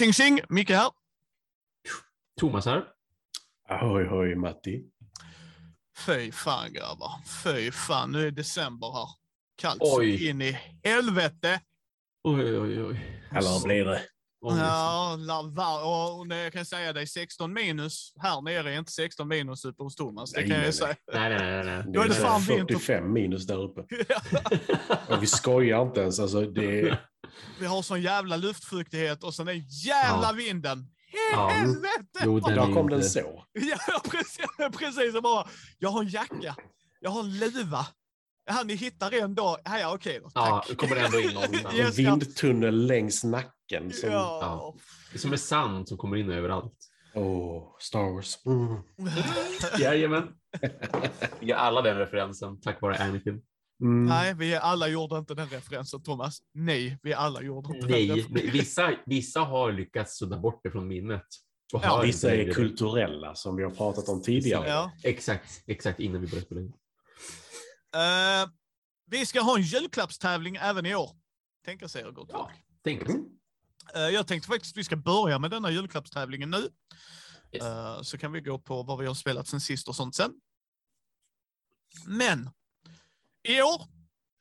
Tjing tjing! Micke här. Thomas här. Ahoj, hoj, Matti. Fy fan grabbar. Fy fan, nu är december här. Kallt Oj. så in i helvete. Oj, oj, oj. Eller blir det? Ja, la- var- och när jag kan säga det är 16 minus. Här nere är inte 16 minus uppe hos Thomas. Det Nej, kan jag nej, ju säga. Nej, nej, nej. nej. Då är det fan vinter. 45 minus där uppe. Och vi skojar inte ens. Alltså, det är, Vi har sån jävla luftfuktighet och sen är jävla Ja. vinden. Ja. Helvete! Jo, den är där kom inte- den så. Ja, precis. precis jag bara, jag har en jacka, jag har en luva. Ja, ni hittar en då. Ja, ja okej då. Ja, Tack. det kommer ändå in någon. Ja. En vindtunnel längs nacken. Som, Ja. Ja. Det är som är sand som kommer in överallt. Åh, Star Wars. Mm. Jajamän. Vi gör alla den referensen tack vare Anakin. Mm. Nej, vi alla gjorde inte den referensen, Thomas. Nej, vi alla gjorde inte den Nej, referensen. nej, vissa, vissa har lyckats sudda bort det från minnet. Och Ja, Vissa är kulturella, som vi har pratat om tidigare. Ja. Exakt, exakt innan vi började spela in. Eh, vi ska ha en julklappstävling även i år. Tänker sig er gott folk. Tänk Mm. Eh, jag tänkte faktiskt att vi ska börja med denna julklappstävlingen nu. Yes. Eh, så kan vi gå på vad vi har spelat sen sist och sånt sen. Men i år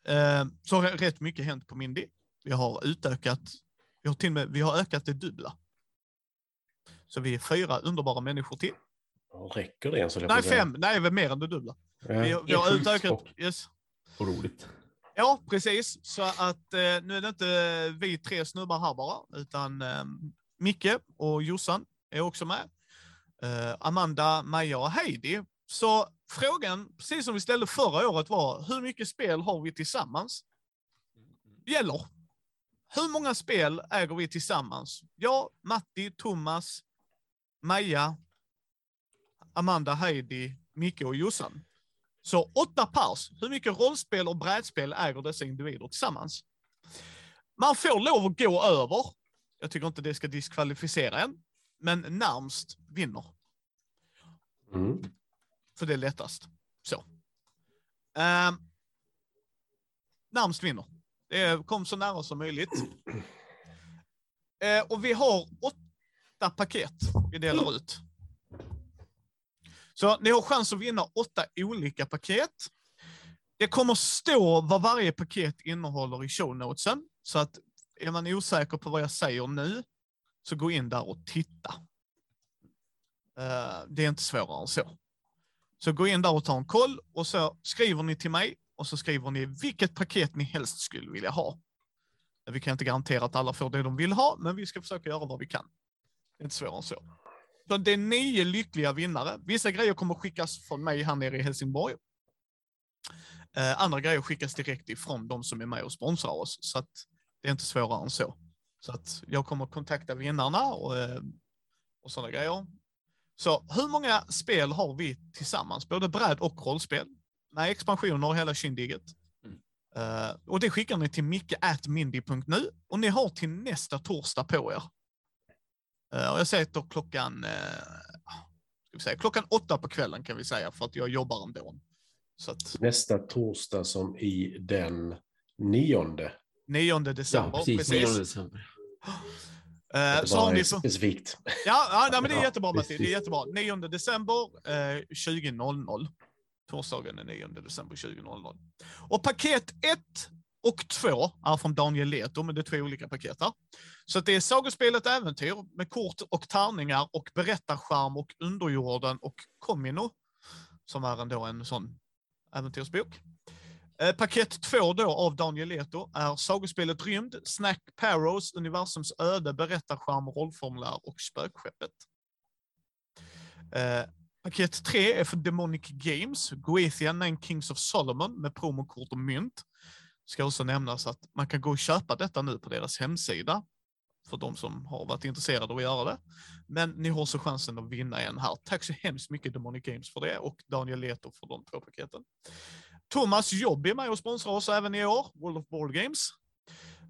eh, så har rätt mycket hänt på Mindy. Vi har utökat, vi har till och med, vi har ökat det dubbla. Så vi är fyra underbara människor till. Räcker det ens? Nej, fem. Nej, vi är mer än det dubbla. Ja. Vi, vi har utökat. och- Yes. Och roligt. Ja, precis. Så att eh, nu är det inte vi tre snubbar här bara, utan eh, Micke och Jossan är också med. Eh, Amanda, Maja och Heidi. Så frågan, precis som vi ställde förra året, var hur mycket spel har vi tillsammans? Gäller. Hur många spel äger vi tillsammans? Jag, Matti, Thomas, Maja, Amanda, Heidi, Micke och Jossan. Så åtta pers. Hur mycket rollspel och brädspel äger dessa individer tillsammans? Man får lov att gå över. Jag tycker inte det ska diskvalificera en. Men närmst vinner. Mm. För det är lättast. Så. Ehm, uh, närmst vinner. Det kom så nära som möjligt. Eh, och vi har åtta paket vi delar ut. Så ni har chans att vinna åtta olika paket. Det kommer stå vad varje paket innehåller i show notesen. Så att är man osäker på vad jag säger nu, så gå in där och titta. Eh, det är inte svårare än så. Så gå in där och ta en koll och så skriver ni till mig och så skriver ni vilket paket ni helst skulle vilja ha. Vi kan inte garantera att alla får det de vill ha, men vi ska försöka göra vad vi kan. Det är inte svårare än så. Så det är nio lyckliga vinnare. Vissa grejer kommer skickas från mig här nere i Helsingborg. Eh, andra grejer skickas direkt ifrån de som är med och sponsrar oss. Så att det är inte svårare än så. Så att jag kommer kontakta vinnarna och, eh, och sådana grejer. Så hur många spel har vi tillsammans? Både bräd och rollspel. Med expansioner och hela kindigget. Mm. Eh, och det skickar ni till micke.mindy.nu och ni har till nästa torsdag på er. Eh, och jag säger klockan, eh, ska vi säga, klockan åtta på kvällen kan vi säga för att jag jobbar ändå. Så att Nästa torsdag som i den nionde. 9 december. Ja, precis. 9 december. Det så har ni är för, specifikt. ja, ja nej, men det är jättebra Matti. Det är jättebra. 9 december eh, 20.00. Torsdagen den 9 december 20.00. Och paket 1 och 2 är från Daniel Leto, men det är två olika paket här. Så det är Sagospelet Äventyr med kort och tärningar och berättarskärm och Underjorden och Komino, som är ändå en sån äventyrsbok. Eh, paket två då av Daniel Leto är Sagospelet Rymd, Snack Parrows, Universums öde, berättarskärm, rollformulär och Spökskeppet. Eh, paket tre är för Demonic Games, Goethia Nine Kings of Solomon med promokort och mynt. Ska också nämnas att man kan gå och köpa detta nu på deras hemsida för de som har varit intresserade av att göra det. Men ni har så chansen att vinna en här. Tack så hemskt mycket Demonic Games för det och Daniel Leto för de två paketen. Thomas Jobb är med och sponsrar oss även i år, World of Board Games.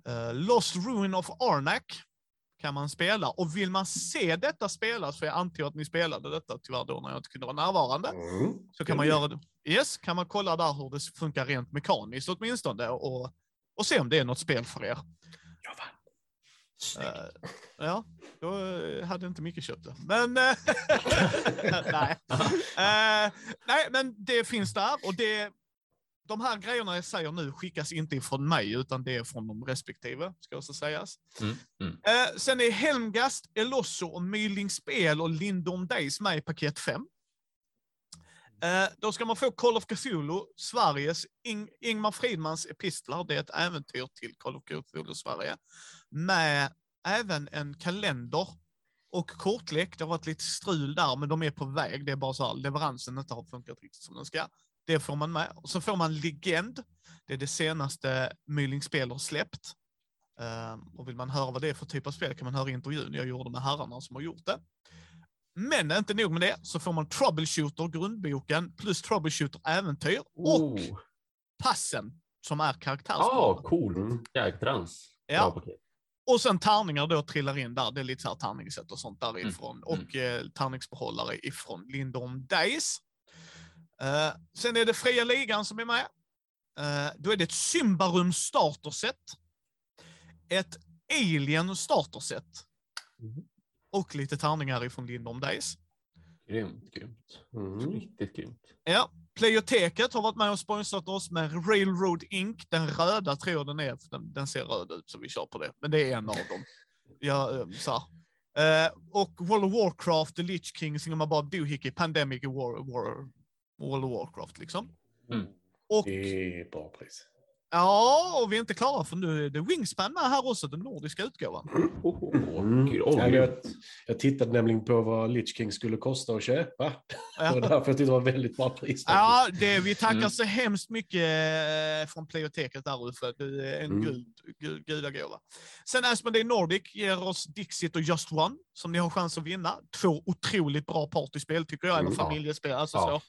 Eh, Lost Ruin of Arnak kan man spela. Och vill man se detta spelas, för jag antar att ni spelade detta tyvärr då när jag inte kunde vara närvarande, Mm. så kan man göra det. Yes, kan man kolla där hur det funkar rent mekaniskt åtminstone och, och se om det är något spel för er. Ja, va? Eh, ja. Då eh, hade inte mycket köpt det. Men, nej. Eh, nej, men det finns där och det, de här grejerna jag säger nu skickas inte ifrån mig, utan det är från de respektive, ska också sägas. Mm, mm. Eh, sen är Helmgast, Elosso och Myling Spel och Lindom Days med i paket 5. Eh, då ska man få Call of Cthulhu, Sveriges, Ing Ingmar Fridmans epistlar, det är ett äventyr till Call of Cthulhu Sverige, med även en kalender och kortlek. Det har varit lite strul där, men de är på väg. Det är bara så här, leveransen inte har funkat riktigt som den ska. Det får man med. Och så får man Legend. Det är det senaste Myling Spel har släppt. Ehm, och vill man höra vad det är för typ av spel kan man höra intervjun jag gjorde med herrarna som har gjort det. Men inte nog med det, så får man Troubleshooter, grundboken, plus Troubleshooter Äventyr och Oh. passen som är Ja, karaktärsplanen. cool. Mm. Jäktrans. Ja. Paket. Och sen tärningar då trillar in där. Det är lite så här tärningssätt och sånt därifrån. Mm. Och eh, tärningsbehållare ifrån Lindom Days. Eh, sen är det fria ligan som är med. Eh, då är det ett Symbarum starterset. Ett Alien starterset. Mm. Och lite tärningar ifrån Lindom Days. Grymt, grymt. Mm. Riktigt grymt. Ja, Playoteket har varit med och sponsrat oss med Railroad Inc. Den röda tror jag den är, den, den ser röd ut så vi kör på det. Men det är en av dem. Ja, eh, så. Eh, och World of Warcraft, The Lich King, Singamabob, Doohickey, Pandemic, War, War, World of Warcraft liksom. Mm. Och Det är bra pris. ja, och vi är inte klara för nu är det Wingspan med här också, den nordiska utgåvan. Oh. Mm. Ja, jag, jag tittade nämligen på vad Lich King skulle kosta att köpa. Det var Ja. därför jag tyckte det var väldigt bra pris. Ja, det, vi tackar Mm. så hemskt mycket eh, från Playoteket där Uffe. Du är en Mm. gud, gud, gudagåva. Sen Asmodee Nordic ger oss Dixit och Just One som ni har chans att vinna. Två otroligt bra partyspel tycker jag, eller Mm. familjespel. Alltså Ja, så.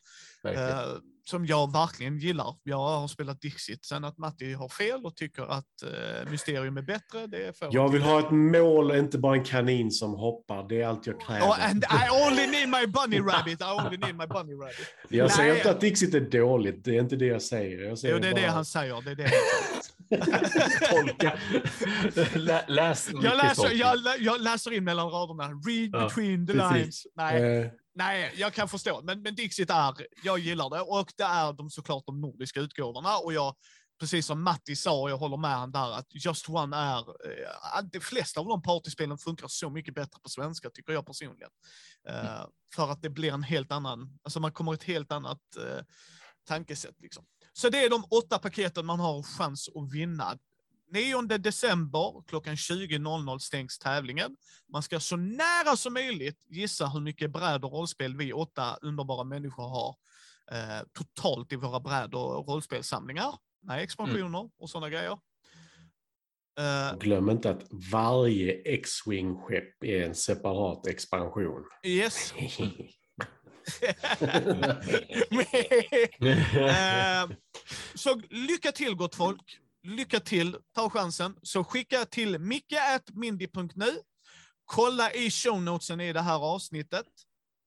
Eh, som jag verkligen gillar. Jag har spelat Dixit. Sen att Matti har fel och tycker att eh, Mysterium är bättre, det får Jag han vill ha ett mål, inte bara en kanin som hoppar. Det är allt jag kräver. Oh, and I only need my bunny rabbit. I only need my bunny rabbit. jag säger Nej. inte att Dixit är dåligt. Det är inte det jag säger. Jag säger Jo, det är bara... det han säger. Det är det han säger. Tolka. Lä, läs Jag läser, jag, jag läser in mellan raderna. Read Ja, between the precis. lines. Nej, Eh, nej, jag kan förstå. Men, men Dixit är, jag gillar det. Och det är de såklart de nordiska utgåvorna. Och jag, precis som Matti sa, jag håller med han där, att Just One är, eh, de flesta av de partyspelen funkar så mycket bättre på svenska, tycker jag personligen. Eh, För att det blir en helt annan, alltså man kommer ett helt annat eh, tankesätt liksom. Så det är de åtta paketen man har chans att vinna. 9 december klockan 20.00 stängs tävlingen. Man ska så nära som möjligt gissa hur mycket bräd och rollspel vi åtta underbara människor har eh, totalt i våra bräd och rollspelssamlingar. Med expansioner och sådana grejer. Eh, glöm inte att varje X-Wing-skepp är en separat expansion. yes. Eh, så lycka till gott folk. Lycka till, ta chansen. Så skicka till micke.mindy.nu. Kolla i shownotesen i det här avsnittet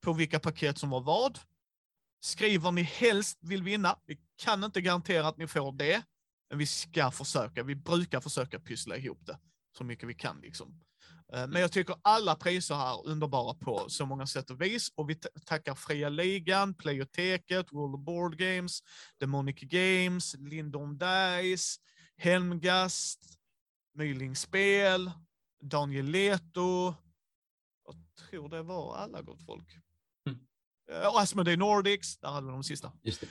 på vilka paket som var vad. Skriv vad ni helst vill vinna. Vi kan inte garantera att ni får det, men vi ska försöka. Vi brukar försöka pyssla ihop det så mycket vi kan. Liksom. Eh, Men jag tycker alla priser här är underbara på så många sätt och vis. Och vi ta- tackar Fria Ligan, Playoteket, World of Board Games, Demonic Games, Lindom Dice, Helmgast, Myling Spel, Daniel Leto. Jag tror det var alla gott folk. Mm. Eh, Och Asmodee Nordics, där hade vi de sista. Just det.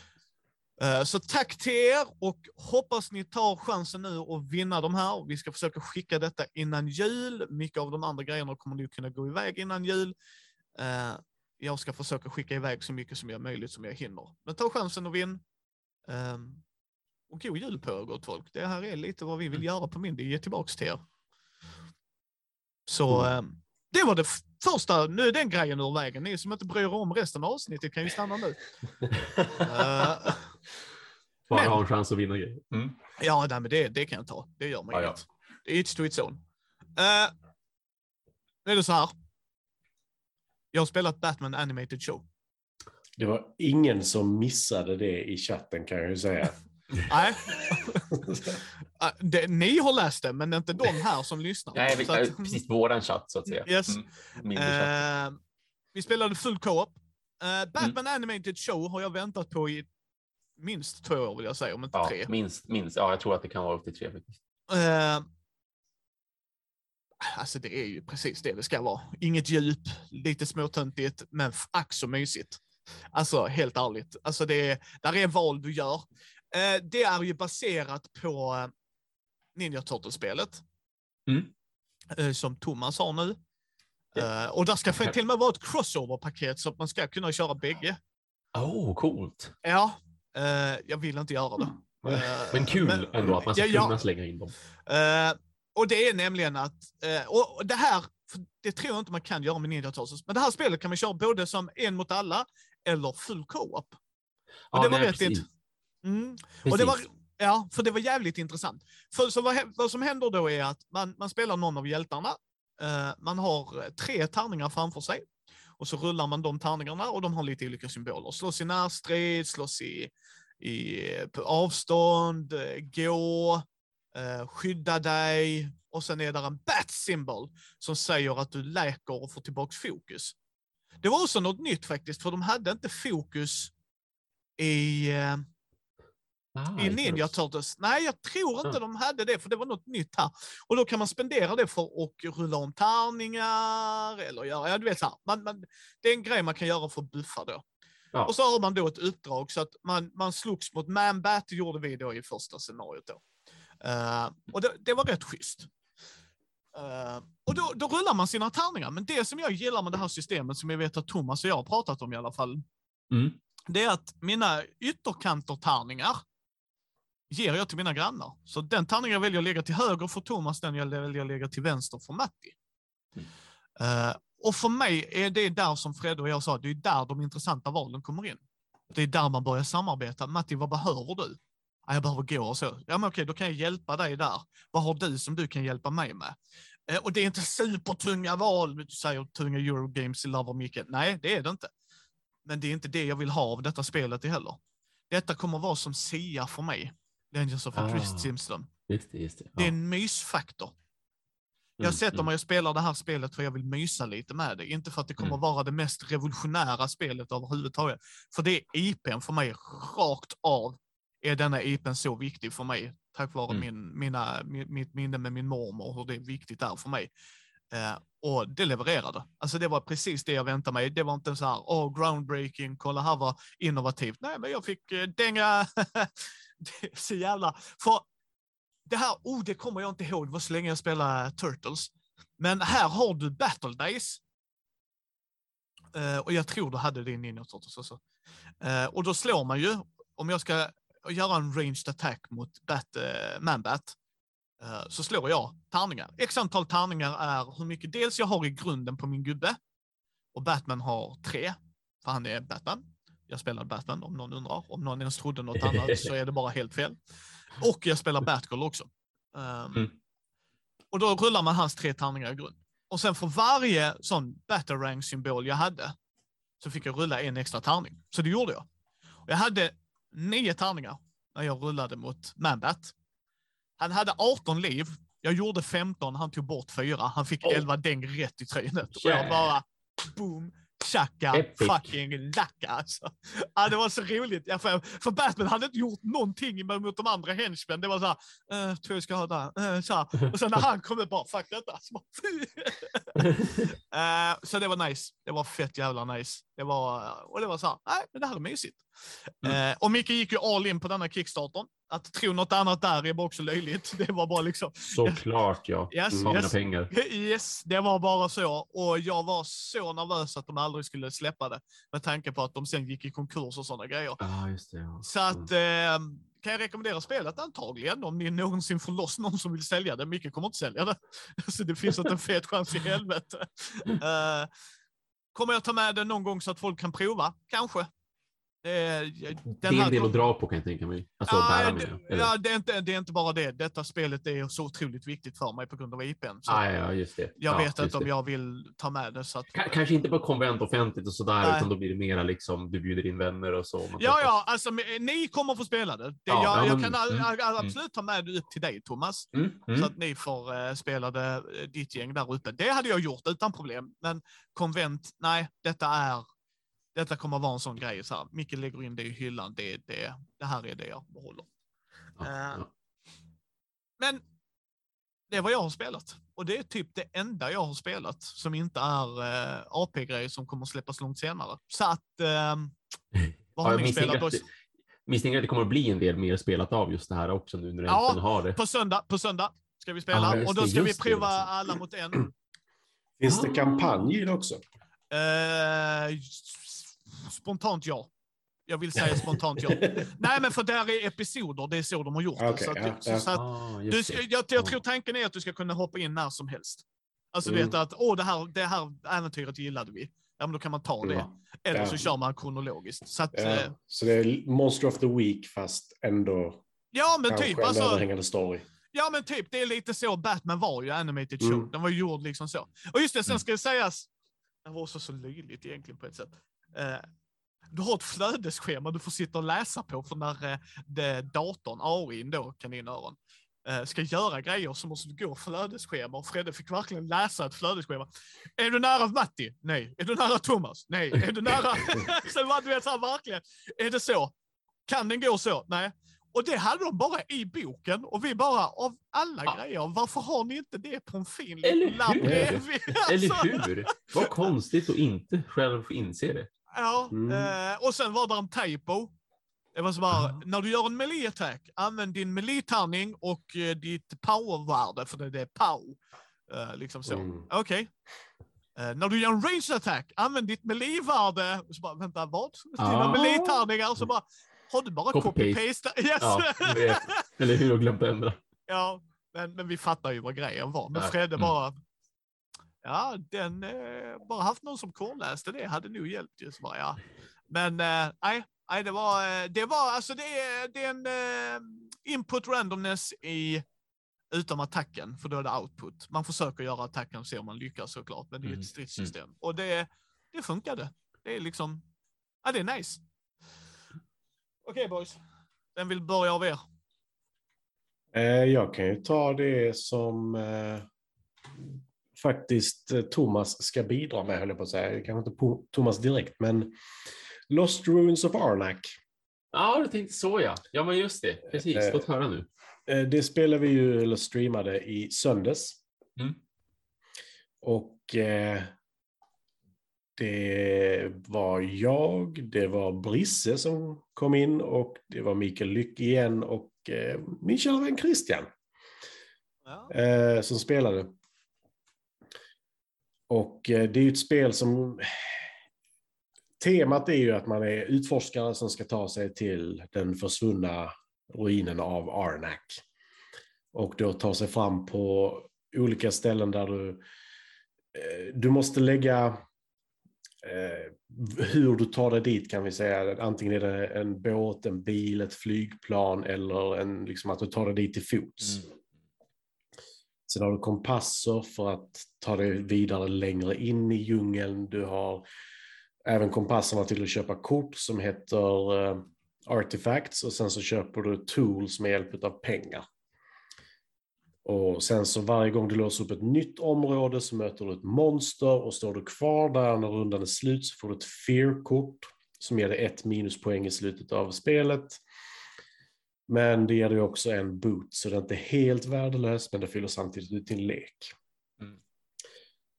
Eh, Så tack till er och hoppas ni tar chansen nu att vinna de här. Vi ska försöka skicka detta innan jul. Mycket av de andra grejerna kommer nu kunna gå iväg innan jul. Eh, Jag ska försöka skicka iväg så mycket som jag möjligt som jag hinner. Men ta chansen och vinn. Ehm, Och god jul på er gott folk. Det här är lite vad vi vill göra på Mindy, ge tillbaks till er. Så ehm, det var det första, nu är den grejen ur vägen. Ni som inte bryr er om resten av avsnittet kan ju stanna nu. Eh, Bara Men- ha en chans att vinna grejer. Mm. Ja, nej, men det, det kan jag ta. Det gör mig Ja, ja. Det är It's to its own. Uh, nu är det så här. Jag har spelat Batman Animated Show. Det var ingen som missade det i chatten kan jag ju säga. Nej. Ah, det, ni har läst det, men inte de här som lyssnar. Nej, vi, att- precis våran chatt så att säga. Yes. Mm. Eh, vi spelade full co-op. Eh, Batman Animated Show har jag väntat på i minst två år vill jag säga, om inte Ja, tre. minst, minst. Ja, jag tror att det kan vara upp till tre faktiskt. Eh, alltså det är ju precis det det ska vara. Inget djup, lite småtöntigt, men ack så mysigt. Alltså helt ärligt, alltså det är, där är val du gör. Eh, det är ju baserat på eh, Ninja Turtles-spelet. Mm. Som Thomas har nu. Eh, och där ska till och med vara ett crossover-paket så att man ska kunna köra bägge. Oh, coolt. Ja, eh, jag vill inte göra det. Eh, Men kul men- ändå att man ska Ja, kunna slänga in dem. Eh, och det är nämligen att, eh, och och det här, det tror jag inte man kan göra med Ninja Turtles, men det här spelet kan man köra både som en mot alla eller full co-op. Och Ja, det var nej, rätt mm. Och det var, ja, för det var jävligt intressant. För så vad, vad som händer då är att man, man spelar någon av hjältarna. Eh, man har eh, tre tärningar framför sig. Och så rullar man de tärningarna och de har lite olika symboler. Slåss i närstrid, slåss i, i på avstånd, eh, gå, eh, skydda dig. Och sen är där en bat symbol som säger att du läker och får tillbaks fokus. Det var också något nytt faktiskt, för de hade inte fokus i, eh, Ah, i Ninja. Turtles. Nej, jag tror inte Ja. de hade det, för det var något nytt här. Och då kan man spendera det för att rulla om tärningar eller göra, ja du vet så här. Man, man, det är en grej man kan göra för att buffa då. Ja. Och så har man då ett uppdrag så att man, man slogs mot Manbat, det gjorde vi då i första scenariot då. Eh, och det, det var rätt schysst. Eh, och då, då rullar man sina tärningar, men det som jag gillar med det här systemet, som jag vet att Thomas och jag har pratat om i alla fall, Mm. det är att mina ytterkanter-tärningar ger jag till mina grannar. Så den tärningen jag väljer att lägga till höger för Thomas, den jag väljer att lägga till vänster för Matti. Mm. Eh, och för mig är det där som Fred och jag sa, det är där de intressanta valen kommer in. Det är där man börjar samarbeta. Matti, vad behöver du? Ja, jag behöver gå och så. Ja, men okej, då kan jag hjälpa dig där. Vad har du som du kan hjälpa mig med? Eh, och det är inte supertunga val. Du säger tunga Eurogames i Love och mycket. Nej, det är det inte. Men det är inte det jag vill ha av detta spelet heller. Detta kommer vara som Sia för mig. Legends of Ah. Chris Simpson. Just det, just det. Det är Ja. en mysfaktor. Jag Mm, sätter mm. mig och spelar det här spelet för jag vill mysa lite med det. Inte för att det kommer Mm. vara det mest revolutionära spelet överhuvudtaget. För det är IPn för mig rakt av. Är denna IPn så viktig för mig? Tack vare Mm. min, mina, mi- mitt minne med min mormor och hur det är viktigt är för mig. Eh, och det levererade. Alltså det var precis det jag väntade mig. Det var inte så här, åh, groundbreaking, kolla här var innovativt. Nej, men jag fick eh, dänga. det är så jävla... För det här, oh, det kommer jag inte ihåg, det var så länge jag spelade Turtles. Men här har du Battle Days. Uh, och jag tror du hade din i Ninja Turtles också. Uh, och då slår man ju, om jag ska göra en ranged attack mot Bat, eh, uh, Manbat, uh, så slår jag tärningar. X antal tärningar är hur mycket dels jag har i grunden på min gubbe. Och Batman har tre, för han är Batman. Jag spelar Batman om någon undrar. Om någon ens trodde något annat så är det bara helt fel. Och jag spelar Batgirl också. Um, Mm. Och då rullar man hans tre tärningar i grund. Och sen för varje sån Batarang-symbol jag hade så fick jag rulla en extra tärning. Så det gjorde jag. Och jag hade nio tärningar när jag rullade mot Manbat. Han hade 18 liv. Jag gjorde 15, han tog bort fyra. Han fick Oh. 11 däng rätt i trynet. Och jag bara boom, tjacka, Epic. fucking lacka alltså. Ja, det var så roligt. Ja, för, för Batman hade inte gjort någonting mot de andra henchmen. Det var så här, uh, tror jag ska ha där. Uh, så här. Och sen när han kom ut bara, fuck detta. Så, bara. Eh, så det var nice. Det var fett jävla nice. Det var, och det var så här, nej, men det här är mysigt. Eh, och Micke gick ju all in på denna Kickstarter. Att tro något annat där är bara också löjligt. Det var bara liksom, Såklart ja. Yes, mina yes. pengar. Yes, det var bara så. Och jag var så nervös att de aldrig skulle släppa det. Med tanke på att de sen gick i konkurs och sådana grejer. Ja, just det. Ja. Så att, eh, kan jag rekommendera spelet antagligen om ni någonsin får loss någon som vill sälja det. Mycket kommer inte sälja det. Så det finns inte en fet chans i helvete. Eh, kommer jag ta med det någon gång så att folk kan prova? Kanske. Det är, Det en del att dra på kan jag tänka mig. Alltså Ja, bära det, med. Eller? ja, det, är inte, det är inte bara det. Detta spelet är så otroligt viktigt för mig på grund av IPn. Ah, ja, just det. jag ja, vet inte om det. jag vill ta med det. Så att, K- Kanske inte på konvent offentligt och sådär, Nej. utan då blir det mera liksom, du bjuder in vänner och så. Ja, träffas. ja, alltså men, ni kommer få spela det. det Ja, jag ja, jag men- kan all, mm, all, mm. absolut ta med det upp till dig, Thomas. Mm, mm. Så att ni får eh, spela det, eh, ditt gäng där uppe. Det hade jag gjort utan problem. Men konvent, nej, detta är detta kommer vara en sån grej. Så här. Micke lägger in det i hyllan. Det, det, det här är det jag behåller. Ja, eh, ja. Men det är vad jag har spelat. Och det är typ det enda jag har spelat som inte är eh, AP-grejer som kommer släppas långt senare. Så att, eh, vad Ja, har jag ni misstänker spelat? att, det- misstänker att det kommer att bli en del mer spelat av just det här också nu när du Ja, har det. På söndag, på söndag ska vi spela Ja, just och då det, ska vi det, prova alltså. alla mot en. Finns det kampanj i det också? Eh, spontant ja. Jag vill säga spontant ja. Nej, men för där är episoder, det är så de har gjort Så att, så, så att, Ah, du, jag, jag Ja. tror tanken är att du ska kunna hoppa in när som helst. Alltså Mm. vet att, åh, det här, det här äventyret gillade vi. Ja, men då kan man ta det. Ja. Eller Ja. så kör man kronologiskt. Så att, eh, så det är Monster of the Week fast ändå ja, men typ. en Alltså, överhängande story. Ja, men typ. Det är lite så Batman var ju, animated show. Mm. Den var ju gjord liksom så. Och just det, sen Mm. ska det sägas, det var också så löjligt egentligen på ett sätt. Eh, du har ett flödesschema du får sitta och läsa på för när eh, det, datorn, AIn då, kaninöron, eh, ska göra grejer så måste du gå flödesschema och Fredde fick verkligen läsa ett flödesschema. Är du nära Matti? Nej. Är du nära Thomas? Nej. Är du nära... Sen var du vet så här, verkligen, är det så? Kan den gå så? Nej. Och det hade de bara i boken och vi bara, av alla Ja. grejer, varför har ni inte det på en fin Eller liten lapp bredvid? Eller Alltså, hur? Vad konstigt att inte själv få inse det. Ja, Mm. eh, och sen var det en typo. Det var så bara, Ah. när du gör en melee attack, använd din melee-tärning och eh, ditt powervärde, för det, är pow. Eh, liksom så. Mm. Okej. Eh, när du gör en range attack, använd ditt melee-värde. Så bara, vänta, vad? Dina Ah. melee-tärningar, så bara, har du bara Copy-paste. copy-paste? Yes! Ja, jag. Eller hur? Och glömt ändra. Ja, men, men vi fattar ju vad grejen var. Men Fredde mm. bara, ja, den, eh, bara haft någon som kornläste det hade nog hjälpt ju. Så bara, ja. Men eh, nej, nej, det var, eh, det var, alltså det är, det är en eh, input randomness i utom attacken, för då är det output. Man försöker göra attacken och se om man lyckas såklart, men det är ju Mm, ett stridssystem. Och det, det funkade. Det är liksom, ja det är nice. Okej boys, vem vill börja av er? Eh, Jag kan ju ta det som eh, faktiskt eh, Thomas ska bidra med, höll jag på att säga. Kanske inte Thomas direkt, men Lost Ruins of Arnak. Ja, du tänkte så ja. Ja, men just det. Precis. Eh, Låt höra nu. Eh, Det spelade vi ju, eller streamade i söndags. Mm. Och eh, det var jag, det var Brisse som kom in och det var Mikael Lyck igen och eh, min kära vän Christian. Ja. eh, som spelade. Och eh, det är ju ett spel som... Temat är ju att man är utforskare som ska ta sig till den försvunna ruinen av Arnak. Och då ta sig fram på olika ställen där du... Eh, du måste lägga eh, hur du tar dig dit kan vi säga. Antingen är det en båt, en bil, ett flygplan eller en, liksom att du tar dig dit till fots. Mm. Sen har du kompasser för att ta dig vidare längre in i djungeln. Du har även kompasserna till att köpa kort som heter uh, Artifacts och sen så köper du tools med hjälp av pengar. Och sen så varje gång du låser upp ett nytt område så möter du ett monster och står du kvar där när rundan är slut så får du ett fear-kort som ger dig ett minuspoäng i slutet av spelet. Men det ger dig också en boot, så det är inte helt värdelöst, men det fyller samtidigt ut din lek. Mm.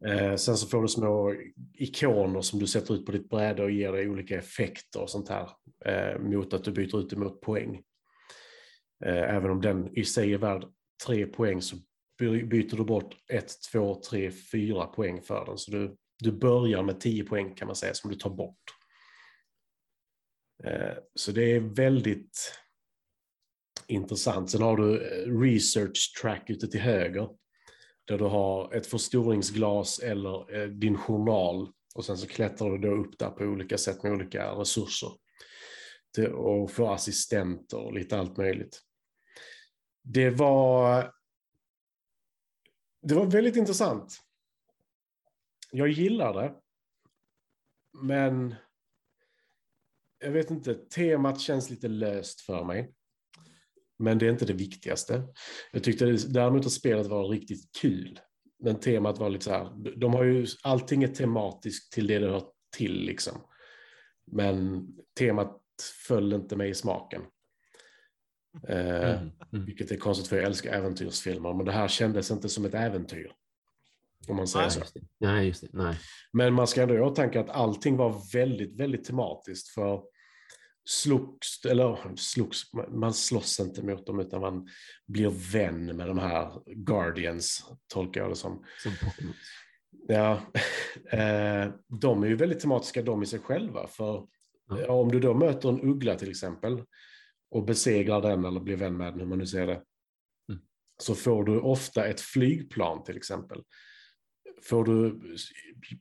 Eh, sen så får du små ikoner som du sätter ut på ditt bräde och ger dig olika effekter och sånt här eh, mot att du byter ut det mot poäng. Eh, även om den i sig är värd tre poäng så by- byter du bort ett, två, tre, fyra poäng för den. Så du, du börjar med tio poäng kan man säga som du tar bort. Eh, så det är väldigt intressant. Sen har du eh, research track ute till höger. Där du har ett förstoringsglas eller eh, din journal. Och sen så klättrar du då upp där på olika sätt med olika resurser. och får assistenter och lite allt möjligt. Det var, det var väldigt intressant. Jag gillar det. Men jag vet inte, temat känns lite löst för mig. Men det är inte det viktigaste. Jag tyckte däremot att spelet var riktigt kul. Men temat var lite så här, de har ju, allting är tematiskt till det det hör till liksom. Men temat föll inte mig i smaken. Eh, Mm. Mm. vilket är konstigt för jag älskar äventyrsfilmer, men det här kändes inte som ett äventyr. Om man säger Nej. så. Just. Nej, just det. Nej. Men man ska ändå ha i åtanke att allting var väldigt, väldigt tematiskt. För slogs, eller slogs, man slåss inte mot dem utan man blir vän med de här Guardians, tolkar jag det som. Ja, eh, de är ju väldigt tematiska de i sig själva. För ja, om du då möter en uggla till exempel och besegrar den eller blir vän med den, hur man nu ser det, Mm. så får du ofta ett flygplan till exempel. Får du,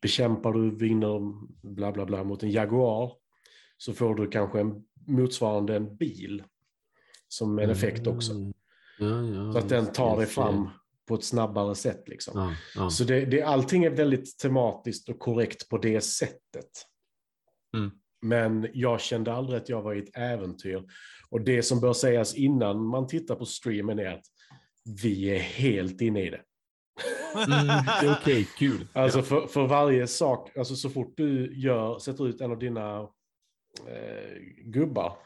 bekämpar du, vinner bla bla bla mot en Jaguar, så får du kanske en motsvarande en bil som en effekt också. Ja, ja, Så att den tar dig fram på ett snabbare sätt. Liksom. Ja. Så det, det, allting är väldigt tematiskt och korrekt på det sättet. Mm. Men jag kände aldrig att jag var i ett äventyr. Och det som bör sägas innan man tittar på streamen är att vi är helt inne i det. Mm, okej, kul. Alltså för, för varje sak, alltså så fort du gör, sätter ut en av dina eh, gubbar,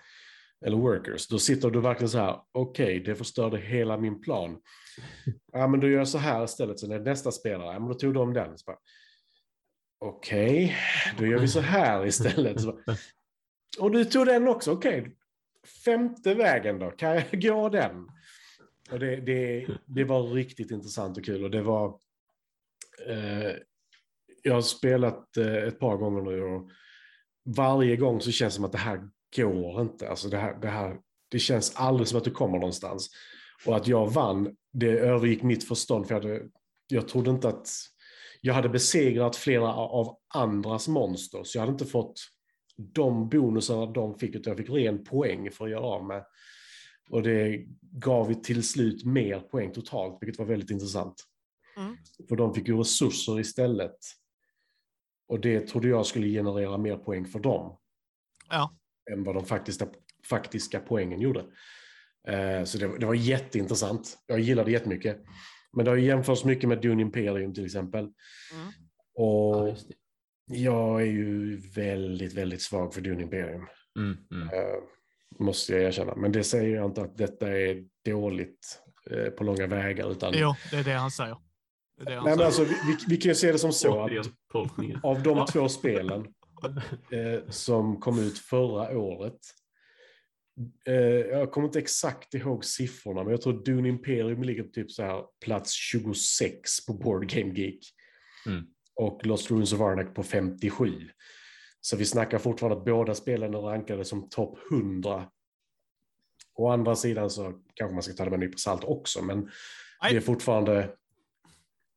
eller workers, då sitter du verkligen så här, okej, det förstörde hela min plan. Ja, men då gör jag så här istället, så när nästa spelare, ja, men då tog de den. Okej, okay, Okej, då gör vi så här istället. Så bara, och du tog den också, okej. Femte vägen då, kan jag gå den? Och det, det, det var riktigt intressant och kul och det var... Eh, jag har spelat eh, ett par gånger nu och varje gång så känns det som att det här går inte. Alltså det, här, det, här, det känns aldrig som att du kommer någonstans. Och att jag vann, det övergick mitt förstånd för jag, hade, jag trodde inte att... Jag hade besegrat flera av andras monster så jag hade inte fått de bonusarna de fick utan jag fick ren poäng för att göra av med. Och det gav ju till slut mer poäng totalt, vilket var väldigt intressant. Mm. För de fick ju resurser istället. Och det trodde jag skulle generera mer poäng för dem. Ja. Än vad de faktiska, faktiska poängen gjorde. Eh, så det, det var jätteintressant. Jag gillade det jättemycket. Men det har jämförts mycket med Dune Imperium till exempel. Mm. Ja, Och just det. jag är ju väldigt, väldigt svag för Dune Imperium. Mm, mm. Eh, måste jag erkänna. Men det säger jag inte att detta är dåligt eh, på långa vägar. Utan, Jo, det är det han säger. Nej, men alltså, vi, vi, kan ju se det som så att av de två spelen eh, som kom ut förra året. Eh, jag kommer inte exakt ihåg siffrorna, men jag tror Dune Imperium ligger på typ så här plats 26 på Board Game Geek. Mm. Och Lost Ruins of Arnak på 57. Så vi snackar fortfarande att båda spelen är rankade som topp 100. Å andra sidan så kanske man ska ta det med en nypa salt också, men Nej. det är fortfarande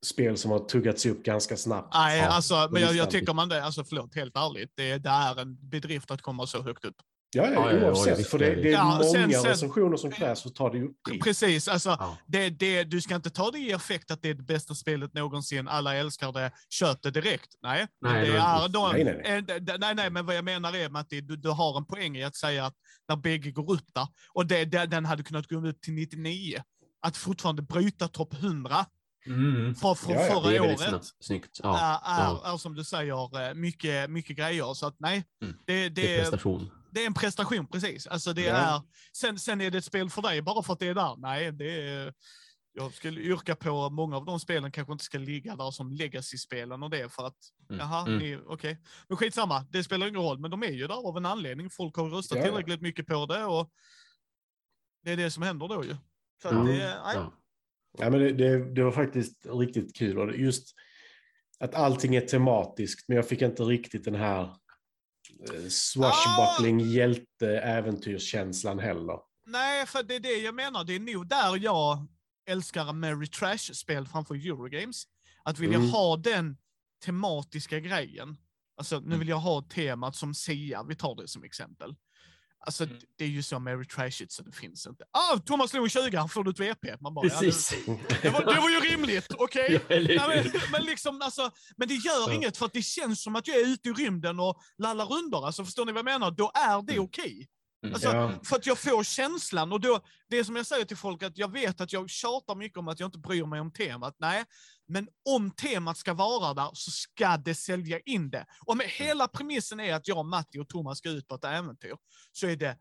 spel som har tuggats upp ganska snabbt. Nej, Ja, alltså, men jag, jag tycker man det, alltså förlåt, helt ärligt, det, det är en bedrift att komma så högt upp. Ja, Ja, ja, oavsett. för det, det är Ja, många sen- sen- recensioner som krävs för att ta det upp dit. Precis, alltså, Ja. det, det, du ska inte ta det i effekt att det är det bästa spelet någonsin, alla älskar det, köp det direkt. Nej, Nej, det är Nej, men vad jag menar är att du, du har en poäng i att säga att när bägge går upp där, och det, det, den hade kunnat gå upp till 99, att fortfarande bryta topp 100 Mm. från, från Ja, ja, förra är året. snyggt. Ja. är, är, ja. är som du säger eh, mycket, mycket grejer. Så att nej, Mm. det, Det är det, prestation. det är en prestation precis. Alltså det Ja. är, sen, sen är det ett spel för dig bara för att det är där. Nej, det är, jag skulle yrka på många av de spelen kanske inte ska ligga där som legacy-spelen och det för att, Mm. jaha, Mm. okej. Men skitsamma, det spelar ingen roll, men de är ju där av en anledning. Folk har röstat Ja, tillräckligt mycket på det och det är det som händer då ju. Så att Mm. det, nej. Ja. Ja, men det, det, det var faktiskt riktigt kul. Och just att allting är tematiskt, men jag fick inte riktigt den här eh, swashbuckling hjälte-äventyrskänslan heller. Nej, för det är det jag menar. Det är nog där jag älskar Mary Trash-spel framför Eurogames. Att vilja Mm. ha den tematiska grejen. Alltså, nu Mm. vill jag ha temat som Sia, vi tar det som exempel. Alltså, Mm. det är ju så Mary Trashit så det finns inte. Ah, Thomas slog en 20, han får du ett VP. Man bara, ja, Precis. det, det, var, det var ju rimligt, okej? Ja, Nej, hur? men, men, liksom, alltså, men det gör Ja. inget för att det känns som att jag är ute i rymden och lallar rundor. Alltså, förstår ni vad jag menar? Då är det Mm. okej. Mm. Alltså, Ja. För att jag får känslan och då, det som jag säger till folk att jag vet att jag tjatar mycket om att jag inte bryr mig om temat. Nej, men om temat ska vara där så ska det sälja in det. Om hela premissen är att jag, Matti och Thomas ska ut på ett äventyr så är det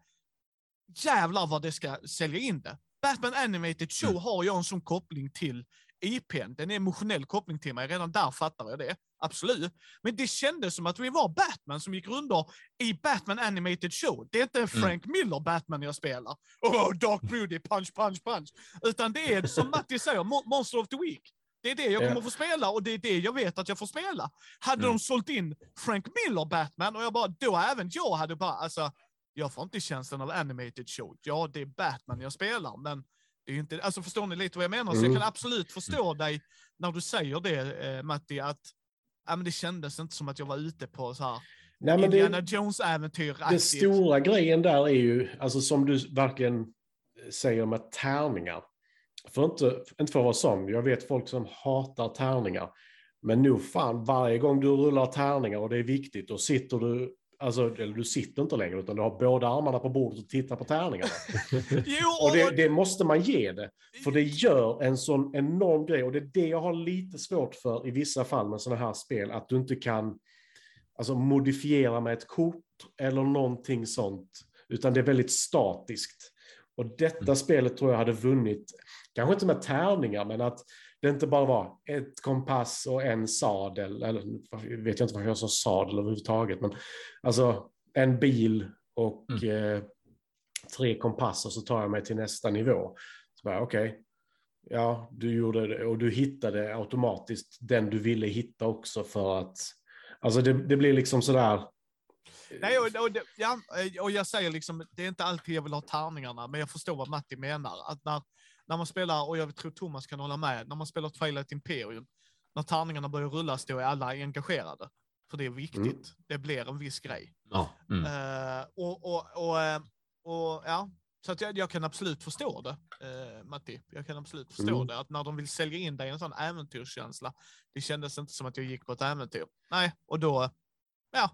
jävlar vad det ska sälja in det. Batman Animated Show Mm. har jag en sån koppling till IPn. Den är emotionell koppling till mig. Redan där fattar jag det. Absolut. Men det kändes som att vi var Batman som gick runt i Batman Animated Show. Det är inte en Frank Miller Batman jag spelar. Oh, Dark Broody, punch, punch, punch. Utan det är som Matti säger, Mo- Monster of the Week. Det är det jag Ja. kommer få spela och det är det jag vet att jag får spela. Hade Mm. de sålt in Frank Miller Batman och jag bara, då även jag hade bara, alltså, jag får inte känslan av animated show. Ja, det är Batman jag spelar, men det är inte, alltså förstår ni lite vad jag menar? Så jag Mm. kan absolut förstå dig när du säger det, eh, Matti, att ja, men det kändes inte som att jag var ute på så här Nej, Indiana Jones-äventyr. den stora grejen där är ju, alltså som du verkligen säger med tärningar. För inte, inte för att vara sån, jag vet folk som hatar tärningar. Men nu fan, varje gång du rullar tärningar och det är viktigt, då sitter du, alltså, eller du sitter inte längre, utan du har båda armarna på bordet och tittar på tärningarna. Jo, Och det, det måste man ge det. För det gör en sån enorm grej. Och det är det jag har lite svårt för i vissa fall med sådana här spel. Att du inte kan alltså, modifiera med ett kort eller någonting sånt. Utan det är väldigt statiskt. Och detta Mm. spelet tror jag hade vunnit, kanske inte med tärningar, men att det inte bara var ett kompass och en sadel. Eller vet jag inte varför jag sa sadel överhuvudtaget. Men alltså en bil och eh, tre kompasser så tar jag mig till nästa nivå. Så bara, okej, ja, du gjorde det och du hittade automatiskt den du ville hitta också för att, alltså det, det blir liksom sådär, Nej, och, och, ja, och jag säger liksom, det är inte alltid jag vill ha tärningarna, men jag förstår vad Matti menar. Att när, när man spelar, och jag tror Thomas kan hålla med, när man spelar Twilight Imperium, när tärningarna börjar rullas då är alla engagerade. För det är viktigt. Mm. Det blir en viss grej. Ja. Mm. Eh, och, och, och, eh, och, ja, så att jag, jag kan absolut förstå det, uh, Matti. Jag kan absolut förstå Mm. det. Att när de vill sälja in dig en sån äventyrskänsla, det kändes inte som att jag gick på ett äventyr. Nej, och då, ja.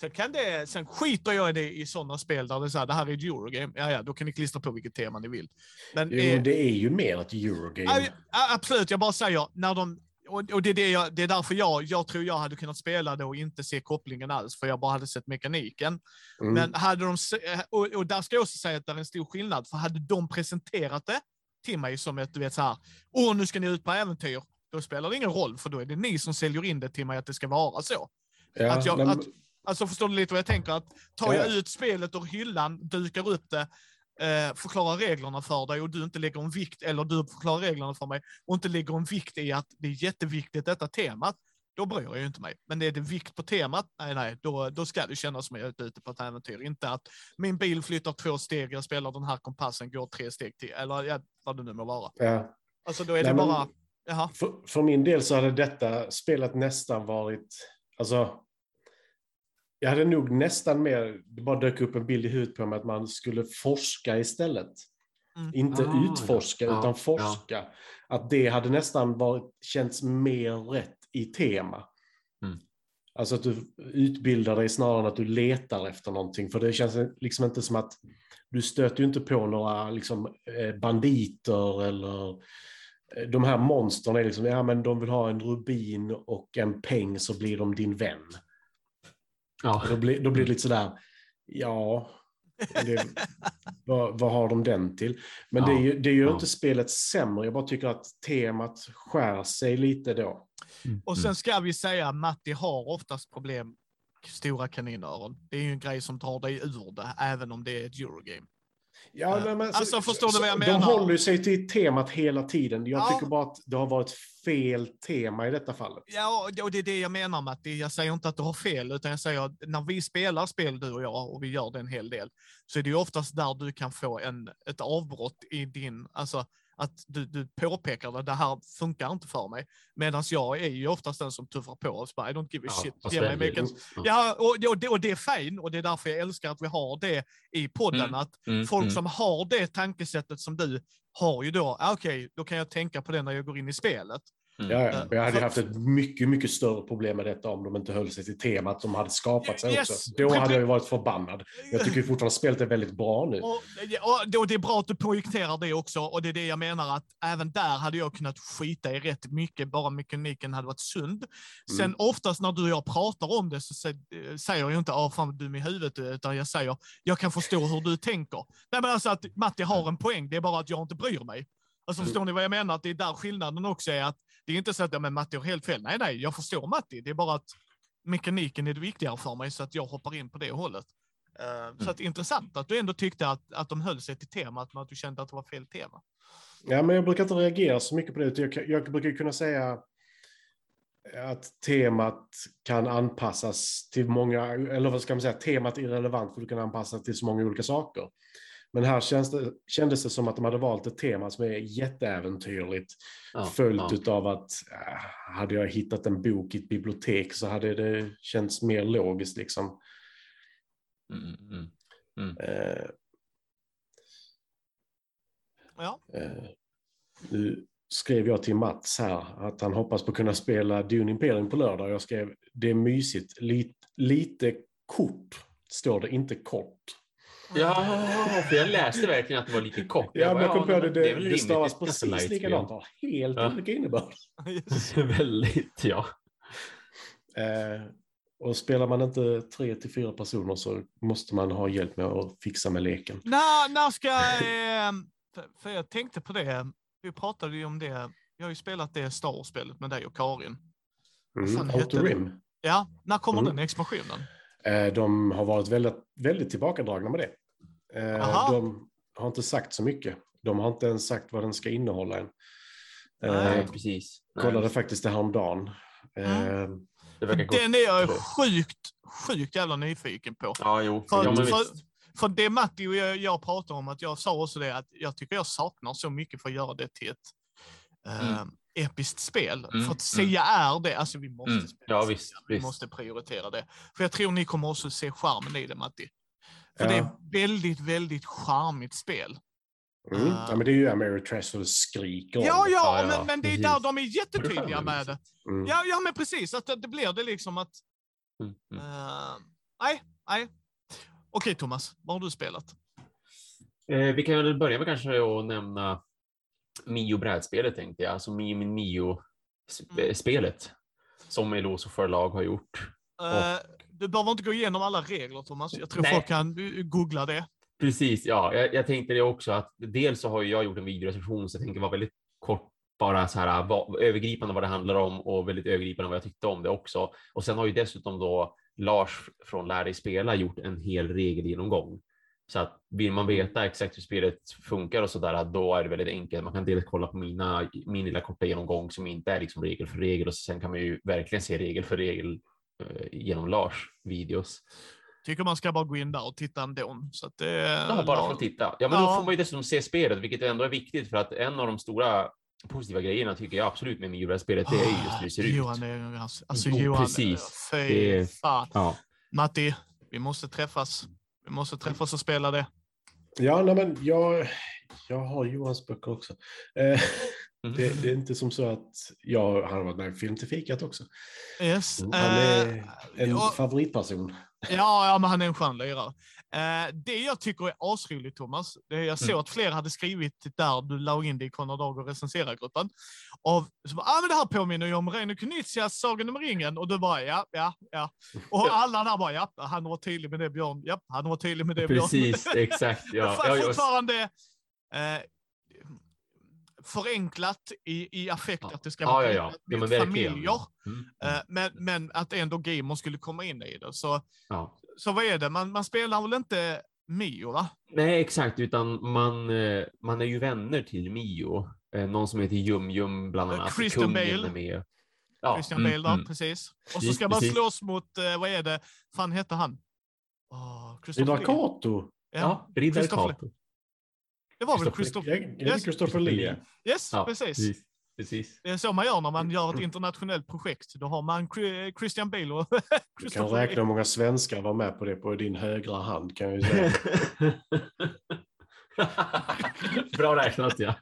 Sen, kan det, sen skiter jag i det i sådana spel där det är så här, det här är ett Eurogame. Ja, ja, då kan ni klistra på vilket tema ni vill. Men, jo, eh, det är ju mer ett Eurogame. Ja, absolut, jag bara säger, när de, och, och det, är det, jag, det är därför jag, jag tror jag hade kunnat spela det och inte se kopplingen alls, för jag bara hade sett mekaniken. Mm. Men hade de, eh, och, och där ska jag också säga att det är en stor skillnad, för hade de presenterat det till mig som ett, du vet så här, åh nu ska ni ut på äventyr, då spelar det ingen roll, för då är det ni som säljer in det till mig att det ska vara så. ja, att jag, nej, att, alltså förstår du lite vad jag tänker? Att tar jag Ja. ut spelet ur hyllan, dukar upp det, eh, förklarar reglerna för dig och du inte lägger en vikt, eller du förklarar reglerna för mig och inte lägger en vikt i att det är jätteviktigt detta temat, då bryr jag ju inte mig. Men är det vikt på temat, nej, nej, då, då ska det kännas som jag är ute på ett äventyr. Inte att min bil flyttar två steg, jag spelar den här kompassen, går tre steg till, eller ja, vad det nu må vara. ja. Alltså då är Nej, det bara, jaha, För, för min del så hade detta spelet nästan varit, alltså, jag hade nog nästan mer, det bara dök upp en bild i huvudet på mig att man skulle forska istället. Mm. Inte Ah, utforska, ja. utan Ja, forska. Att det hade nästan varit, känts mer rätt i tema. Mm. Alltså att du utbildar dig snarare än att du letar efter någonting. För det känns liksom inte som att du stöter ju inte på några liksom, eh, banditer eller eh, de här monstren är liksom, ja men de vill ha en rubin och en peng så blir de din vän. Ja. Då blir, då blir det lite sådär, ja, det, vad, vad har de den till? Men Ja, det, är ju- det gör ja. inte spelet sämre, jag bara tycker att temat skär sig lite då. Och sen ska vi säga att Matti har oftast problem, stora kaninöron. Det är ju en grej som tar dig ur det, även om det är ett Eurogame. Ja, Ja. men, men, Alltså, förstår du vad jag De menar? håller ju sig till temat hela tiden. Jag Ja. tycker bara att det har varit fel tema i detta fallet. Ja, och det är det jag menar Matti. Jag säger inte att du har fel, utan jag säger att när vi spelar spel, du och jag, och vi gör det en hel del, så är det ju oftast där du kan få en, ett avbrott i din, alltså att du, du påpekar att det här funkar inte för mig. Medan jag är ju oftast den som tuffar på och bara, I don't give a Ja, shit. fast Ge mig väljer. vilken... Ja. Ja, och, och, det, och det är fint och det är därför jag älskar att vi har det i podden. Mm, Att Mm, folk mm. som har det tankesättet som du har ju då, ah, okej, då kan jag tänka på det när jag går in i spelet. Mm. Ja, ja. Jag hade haft ett mycket, mycket större problem med detta om de inte höll sig till temat de hade skapat sig Yes. också. Då hade jag ju varit förbannad. Jag tycker fortfarande att spelet är väldigt bra nu. Och, och, det är bra att du projekterar det också, och det är det jag menar att även där hade jag kunnat skita i rätt mycket, bara mekaniken hade varit sund. Sen Mm. oftast när du och jag pratar om det så eh, säger jag inte ah, fan vad dum i huvudet du är", utan jag säger jag kan förstå hur du tänker. Nej men alltså att Matti har en poäng, det är bara att jag inte bryr mig. Alltså Mm. förstår ni vad jag menar? Att det är där skillnaden också är att det är inte så att ja, men Matti har helt fel. Nej, nej, jag förstår Matti. Det är bara att mekaniken är det viktigare för mig så att jag hoppar in på det hållet. Eh, Så att intressant att du ändå tyckte att, att de höll sig till temat, men att du kände att det var fel tema. Ja, men jag brukar inte reagera så mycket på det. Jag, jag brukar kunna säga att temat kan anpassas till många, eller vad ska man säga, temat är relevant för du kan anpassa till så många olika saker. Men här känns det, kändes det som att de hade valt ett tema som är jätteäventyrligt, Ja, följt ja. utav att äh, hade jag hittat en bok i ett bibliotek så hade det känts mer logiskt liksom. Mm, mm, mm. Eh, Ja, Eh, nu skrev jag till Mats här att han hoppas på att kunna spela Dune Imperium på lördag. Jag skrev det är mysigt, lite, lite kort står det, inte kort. Ja, för jag läste verkligen att det var lite kort. Ja, men jag kom på men det, är det, väl det, stavas precis likadant, har helt Ja. olika innebörd. Väldigt, ja. Eh, och spelar man inte tre till fyra personer så måste man ha hjälp med att fixa med leken. när, när ska... Eh, för, jag tänkte på det, vi pratade ju om det. Jag har ju spelat det Star Wars-spelet med dig och Karin. Mm, Outer det? Rim. Ja, när kommer Mm. den expansionen? Eh, de har varit väldigt, väldigt tillbakadragna med det. Eh, Aha. de har inte sagt så mycket. De har inte ens sagt vad den ska innehålla än. Eh, Nej. Precis. Nej, kollade faktiskt det häromdagen. Mm. Eh, det. Den är jag sjukt, sjukt jävla nyfiken på. Ja, jo. För, ja, men för, för det Matti och jag, jag pratar om, att jag sa också det, att jag tycker jag saknar så mycket för att göra det till ett eh, Mm. Episkt spel. Mm, För att säga är det, alltså vi måste Mm. spela Ja, visst, vi visst. måste prioritera det. För jag tror ni kommer också se charmen i det Matti. För Ja. det är väldigt, väldigt charmigt spel. mm. Ah. ja, men det är ju Ameritrash och det skriker om Ja, det. ja, Ja, men, men det är precis. där de är jättetydliga med det. Mm. Ja, ja, men precis. Att det, det blir det liksom att... Mm, mm. eh, nej, nej. Okej Thomas, vad har du spelat? Eh, vi kan väl börja med kanske att nämna Mio-brädspelet tänkte jag, alltså Mio min Mio-spelet som Eloso förlag har gjort. Eh, du behöver inte gå igenom alla regler Thomas. Jag tror Nej. folk kan eh, googla det. Precis, ja. Jag, jag tänkte det också att dels så har jag gjort en videorecension så jag tänker vara väldigt kort bara så här vad, övergripande vad det handlar om och väldigt övergripande vad jag tyckte om det också. Och sen har ju dessutom då Lars från Lär dig spela gjort en hel regelgenomgång. Så att vill man veta exakt hur spelet funkar och så där, då är det väldigt enkelt. Man kan dels kolla på mina, min lilla korta genomgång som inte är liksom regel för regel och sen kan man ju verkligen se regel för regel eh, genom Lars videos. Tycker man ska bara gå in där och titta ändå. Så att det, Ja, bara för att titta. Ja, men Ja. då får man ju dessutom se spelet, vilket ändå är viktigt för att en av de stora positiva grejerna tycker jag absolut med Mio-spelet, det är ju just hur det ser ut. Johan är alltså, alltså Jo, Johan, precis. fy Det fan. Ja. Matti, vi måste träffas. Vi måste träffas och spela det. Ja, nej, men jag, jag har Johans böcker också. Eh, Mm. det, det är inte som så att jag han har varit med i Film till fikat också. Yes. Han är eh, en ja. favoritperson. Ja, ja, men han är en skön lirare. Eh, det jag tycker är asroligt, Thomas, det jag såg Mm. att flera hade skrivit där du la in det i Konrad Dag och recensera-gruppen. Och så bara, ah, men det här påminner ju om Reino Kunizias Sagan om ringen. Och du bara, ja, ja, ja. Och alla där bara, ja, han var tydlig med det Björn. Ja, han var tydlig med det Björn. Precis, exakt. Ja. Jag, fortfarande eh, förenklat i, i affekt att det ska vara ja, ja. Ja, men familjer. Mm. Eh, men, men att ändå gamer skulle komma in i det. Så, ja. Så vad är det? Man, man spelar väl inte Mio, va? Nej, exakt, utan man, eh, man är ju vänner till Mio. Eh, Någon som heter Jum Jum bland Eh, annat. Christian Kungen Bale. är med. Ja, Christian mm, Bale där, mm. precis. Och så Precis, ska man precis. slåss mot, eh, vad är det, fan hette han? Oh, Riddar. Kato. Ja, Christopher Lee. Kato. Det var väl Christopher- Christopher... Ja, Yes. Christopher Lee. Yes, Ja, precis. precis. Precis. Det är så man gör när man gör ett internationellt projekt. Då har man Chri- Christian Bale och Du kan räkna hur många svenskar var med på det på din högra hand kan jag ju säga. Bra räknat ja.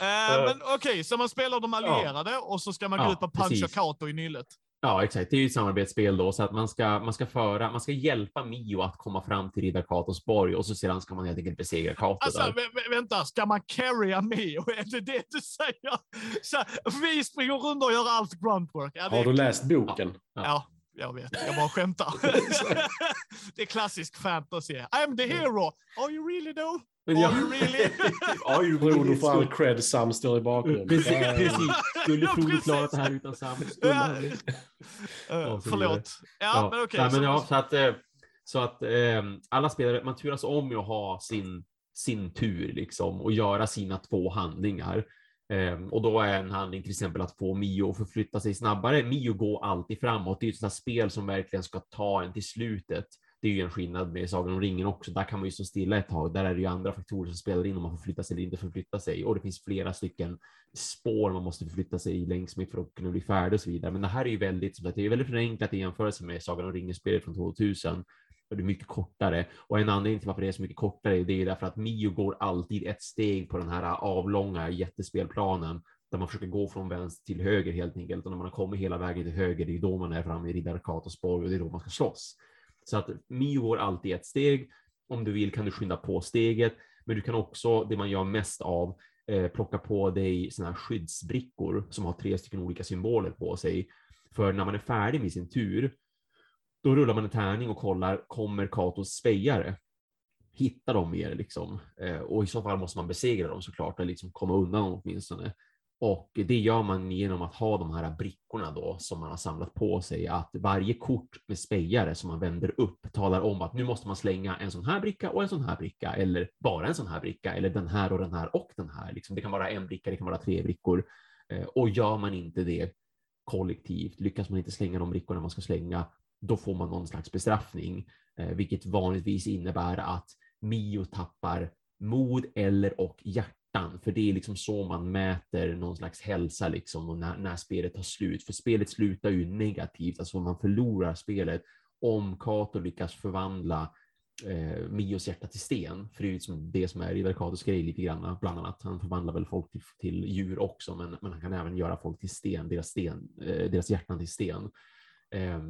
Eh, men okej, så man spelar de allierade och så ska man gå Ja, ut och puncha precis. Kato i nyllet. Ja, exakt. Det är ju ett samarbetsspel då, så att man ska, man ska föra, man ska hjälpa Mio att komma fram till Riddar Katos borg och så sedan ska man helt enkelt besegra Kato Alltså, där. vä- vä- vänta, ska man carrya med? Och är det det du säger? Så, vi springer runt och gör allt gruntwork. Ja, Har du läst boken? Ja, jag vet. Jag bara skämtar. det är klassisk fantasy. I'm the hero. Are you really though? Are ja. you really? Ja, ju Frodo får all cred, Sam står i bakgrunden. Precis, Ja, precis. Skulle precis. klarat det här utan Sam? Skulle Ja. han? Eh, Ja, så förlåt. Ja, men okej. Men så- ja, så att, eh, så att eh, alla spelare, man turas om med att ha sin, sin tur liksom och göra sina två handlingar. Ehm, och då är en handling till exempel att få Mio att förflytta sig snabbare. Mio går alltid framåt. Det är ett sånt spel som verkligen ska ta en till slutet. Det är ju en skillnad med Sagan om ringen också. Där kan man ju stå stilla ett tag. Där är det ju andra faktorer som spelar in om man får flytta sig eller inte förflytta sig. Och det finns flera stycken spår man måste förflytta sig längs med för att kunna bli färdig och så vidare. Men det här är ju väldigt, som sagt, det är väldigt förenklat i jämförelse med Sagan om ringen-spelet från 2000. Och det är mycket kortare. Och en anledning till varför det är så mycket kortare, det är därför att Mio går alltid ett steg på den här avlånga jättespelplanen där man försöker gå från vänster till höger helt enkelt. Och när man har kommit hela vägen till höger, det är då man är framme i Riddare Katos borg och det är då man ska slåss. Så att Mio går alltid ett steg. Om du vill kan du skynda på steget, men du kan också, det man gör mest av, eh, plocka på dig sådana här skyddsbrickor som har tre stycken olika symboler på sig. För när man är färdig med sin tur, då rullar man en tärning och kollar, kommer Katos spejare? Hitta dem mer liksom. Eh, och i så fall måste man besegra dem såklart, eller liksom komma undan dem åtminstone. Och det gör man genom att ha de här brickorna då som man har samlat på sig. Att varje kort med spejare som man vänder upp talar om att nu måste man slänga en sån här bricka och en sån här bricka. Eller bara en sån här bricka. Eller den här och den här och den här. Liksom, det kan vara en bricka, det kan vara tre brickor. Eh, och gör man inte det kollektivt, lyckas man inte slänga de brickorna man ska slänga, då får man någon slags bestraffning. Eh, vilket vanligtvis innebär att Mio tappar mod eller och hjärtan, för det är liksom så man mäter någon slags hälsa liksom och när, när spelet tar slut. För spelet slutar ju negativt, alltså man förlorar spelet om Kato lyckas förvandla eh, Mios hjärta till sten, för det är ju liksom det som är River Katos grej lite grann, bland annat. Han förvandlar väl folk till, till djur också, men, men han kan även göra folk till sten, deras, sten, eh, deras hjärtan till sten. Eh,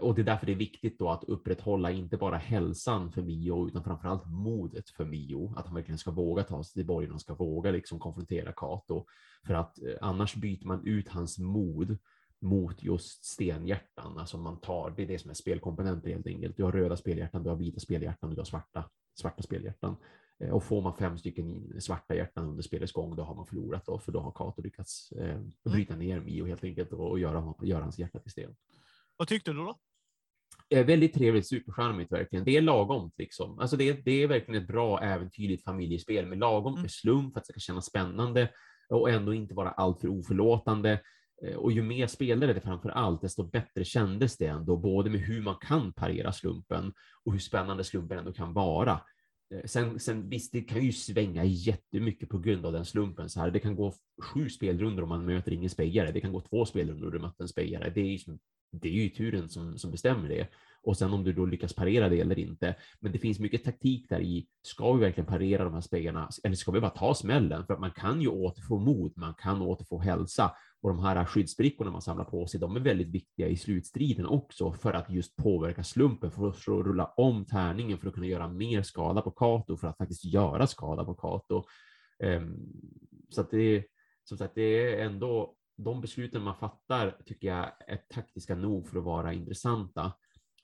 och det är därför det är viktigt då att upprätthålla inte bara hälsan för Mio, utan framförallt modet för Mio. Att han verkligen ska våga ta sig till borgen och ska våga liksom konfrontera Kato. För att eh, annars byter man ut hans mod mot just stenhjärtan. Alltså man tar, det är det som är spelkomponenter helt enkelt. Du har röda spelhjärtan, du har vita spelhjärtan du har svarta, svarta spelhjärtan. Eh, Och får man fem stycken svarta hjärtan under spelets gång, då har man förlorat då, för då har Kato lyckats eh, bryta ner Mio helt enkelt och, och göra, göra hans hjärta till sten. Vad tyckte du då? Eh, väldigt trevligt, supercharmigt verkligen. Det är lagomt liksom. Alltså det, det är verkligen ett bra äventyrligt familjespel med lagom Mm. med slump för att det ska kännas spännande och ändå inte vara alltför oförlåtande. Eh, Och ju mer spelare det framför allt, desto bättre kändes det ändå, både med hur man kan parera slumpen och hur spännande slumpen ändå kan vara. Eh, Sen, sen visst, det kan ju svänga jättemycket på grund av den slumpen. Så här. Det kan gå sju spelrundor om man möter ingen spejare. Det kan gå två spelrundor om du möter en spejare. Det är ju, som- det är ju turen som, som bestämmer det. Och sen om du då lyckas parera det eller inte. Men det finns mycket taktik där i. Ska vi verkligen parera de här spejarna? Eller ska vi bara ta smällen? För att man kan ju återfå mod, man kan återfå hälsa. Och de här skyddsbrickorna man samlar på sig, de är väldigt viktiga i slutstriden också för att just påverka slumpen, för att rulla om tärningen för att kunna göra mer skada på Kato, för att faktiskt göra skada på Kato. Ehm, så att det är, som sagt, det är ändå de besluten man fattar tycker jag är taktiska nog för att vara intressanta.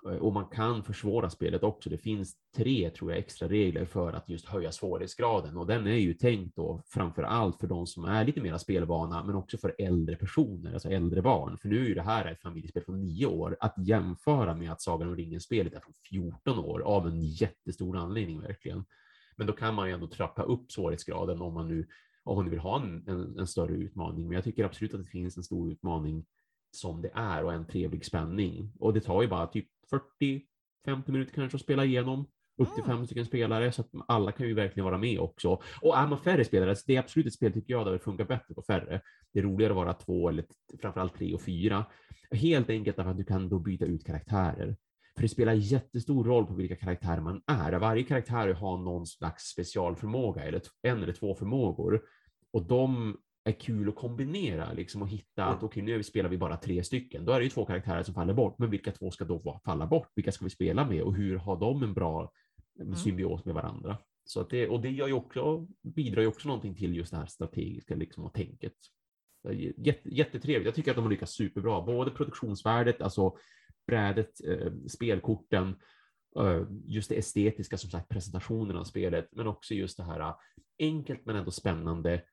Eh, och man kan försvåra spelet också. Det finns tre, tror jag, extra regler för att just höja svårighetsgraden och den är ju tänkt då framför allt för de som är lite mera spelvana, men också för äldre personer, alltså äldre barn. För nu är ju det här ett familjespel från nio år att jämföra med att Sagan om ringen-spelet är från 14 år av en jättestor anledning verkligen. Men då kan man ju ändå trappa upp svårighetsgraden om man nu man nu vill ha en, en, en större utmaning. Men jag tycker absolut att det finns en stor utmaning som det är och en trevlig spänning. Och det tar ju bara typ 40-50 minuter kanske att spela igenom. upp till Mm. fem stycken spelare, så att alla kan ju verkligen vara med också. Och är man färre spelare, så det är absolut ett spel tycker jag där det funkar bättre på färre. Det är roligare att vara två eller framförallt tre och fyra. Helt enkelt därför att du kan då byta ut karaktärer. För det spelar jättestor roll på vilka karaktärer man är. Varje karaktär har någon slags specialförmåga, eller en eller två förmågor. Och de är kul att kombinera liksom och hitta att Mm. okej, nu spelar vi bara tre stycken. Då är det ju två karaktärer som faller bort, men vilka två ska då falla bort? Vilka ska vi spela med och hur har de en bra Mm. symbios med varandra? Så att det, och det gör ju också, bidrar ju också någonting till just det här strategiska liksom och tänket. Jätte, jättetrevligt. Jag tycker att de har lyckats superbra. Både produktionsvärdet, alltså brädet, eh, spelkorten, eh, just det estetiska, som sagt, presentationen av spelet, men också just det här eh, enkelt men ändå spännande,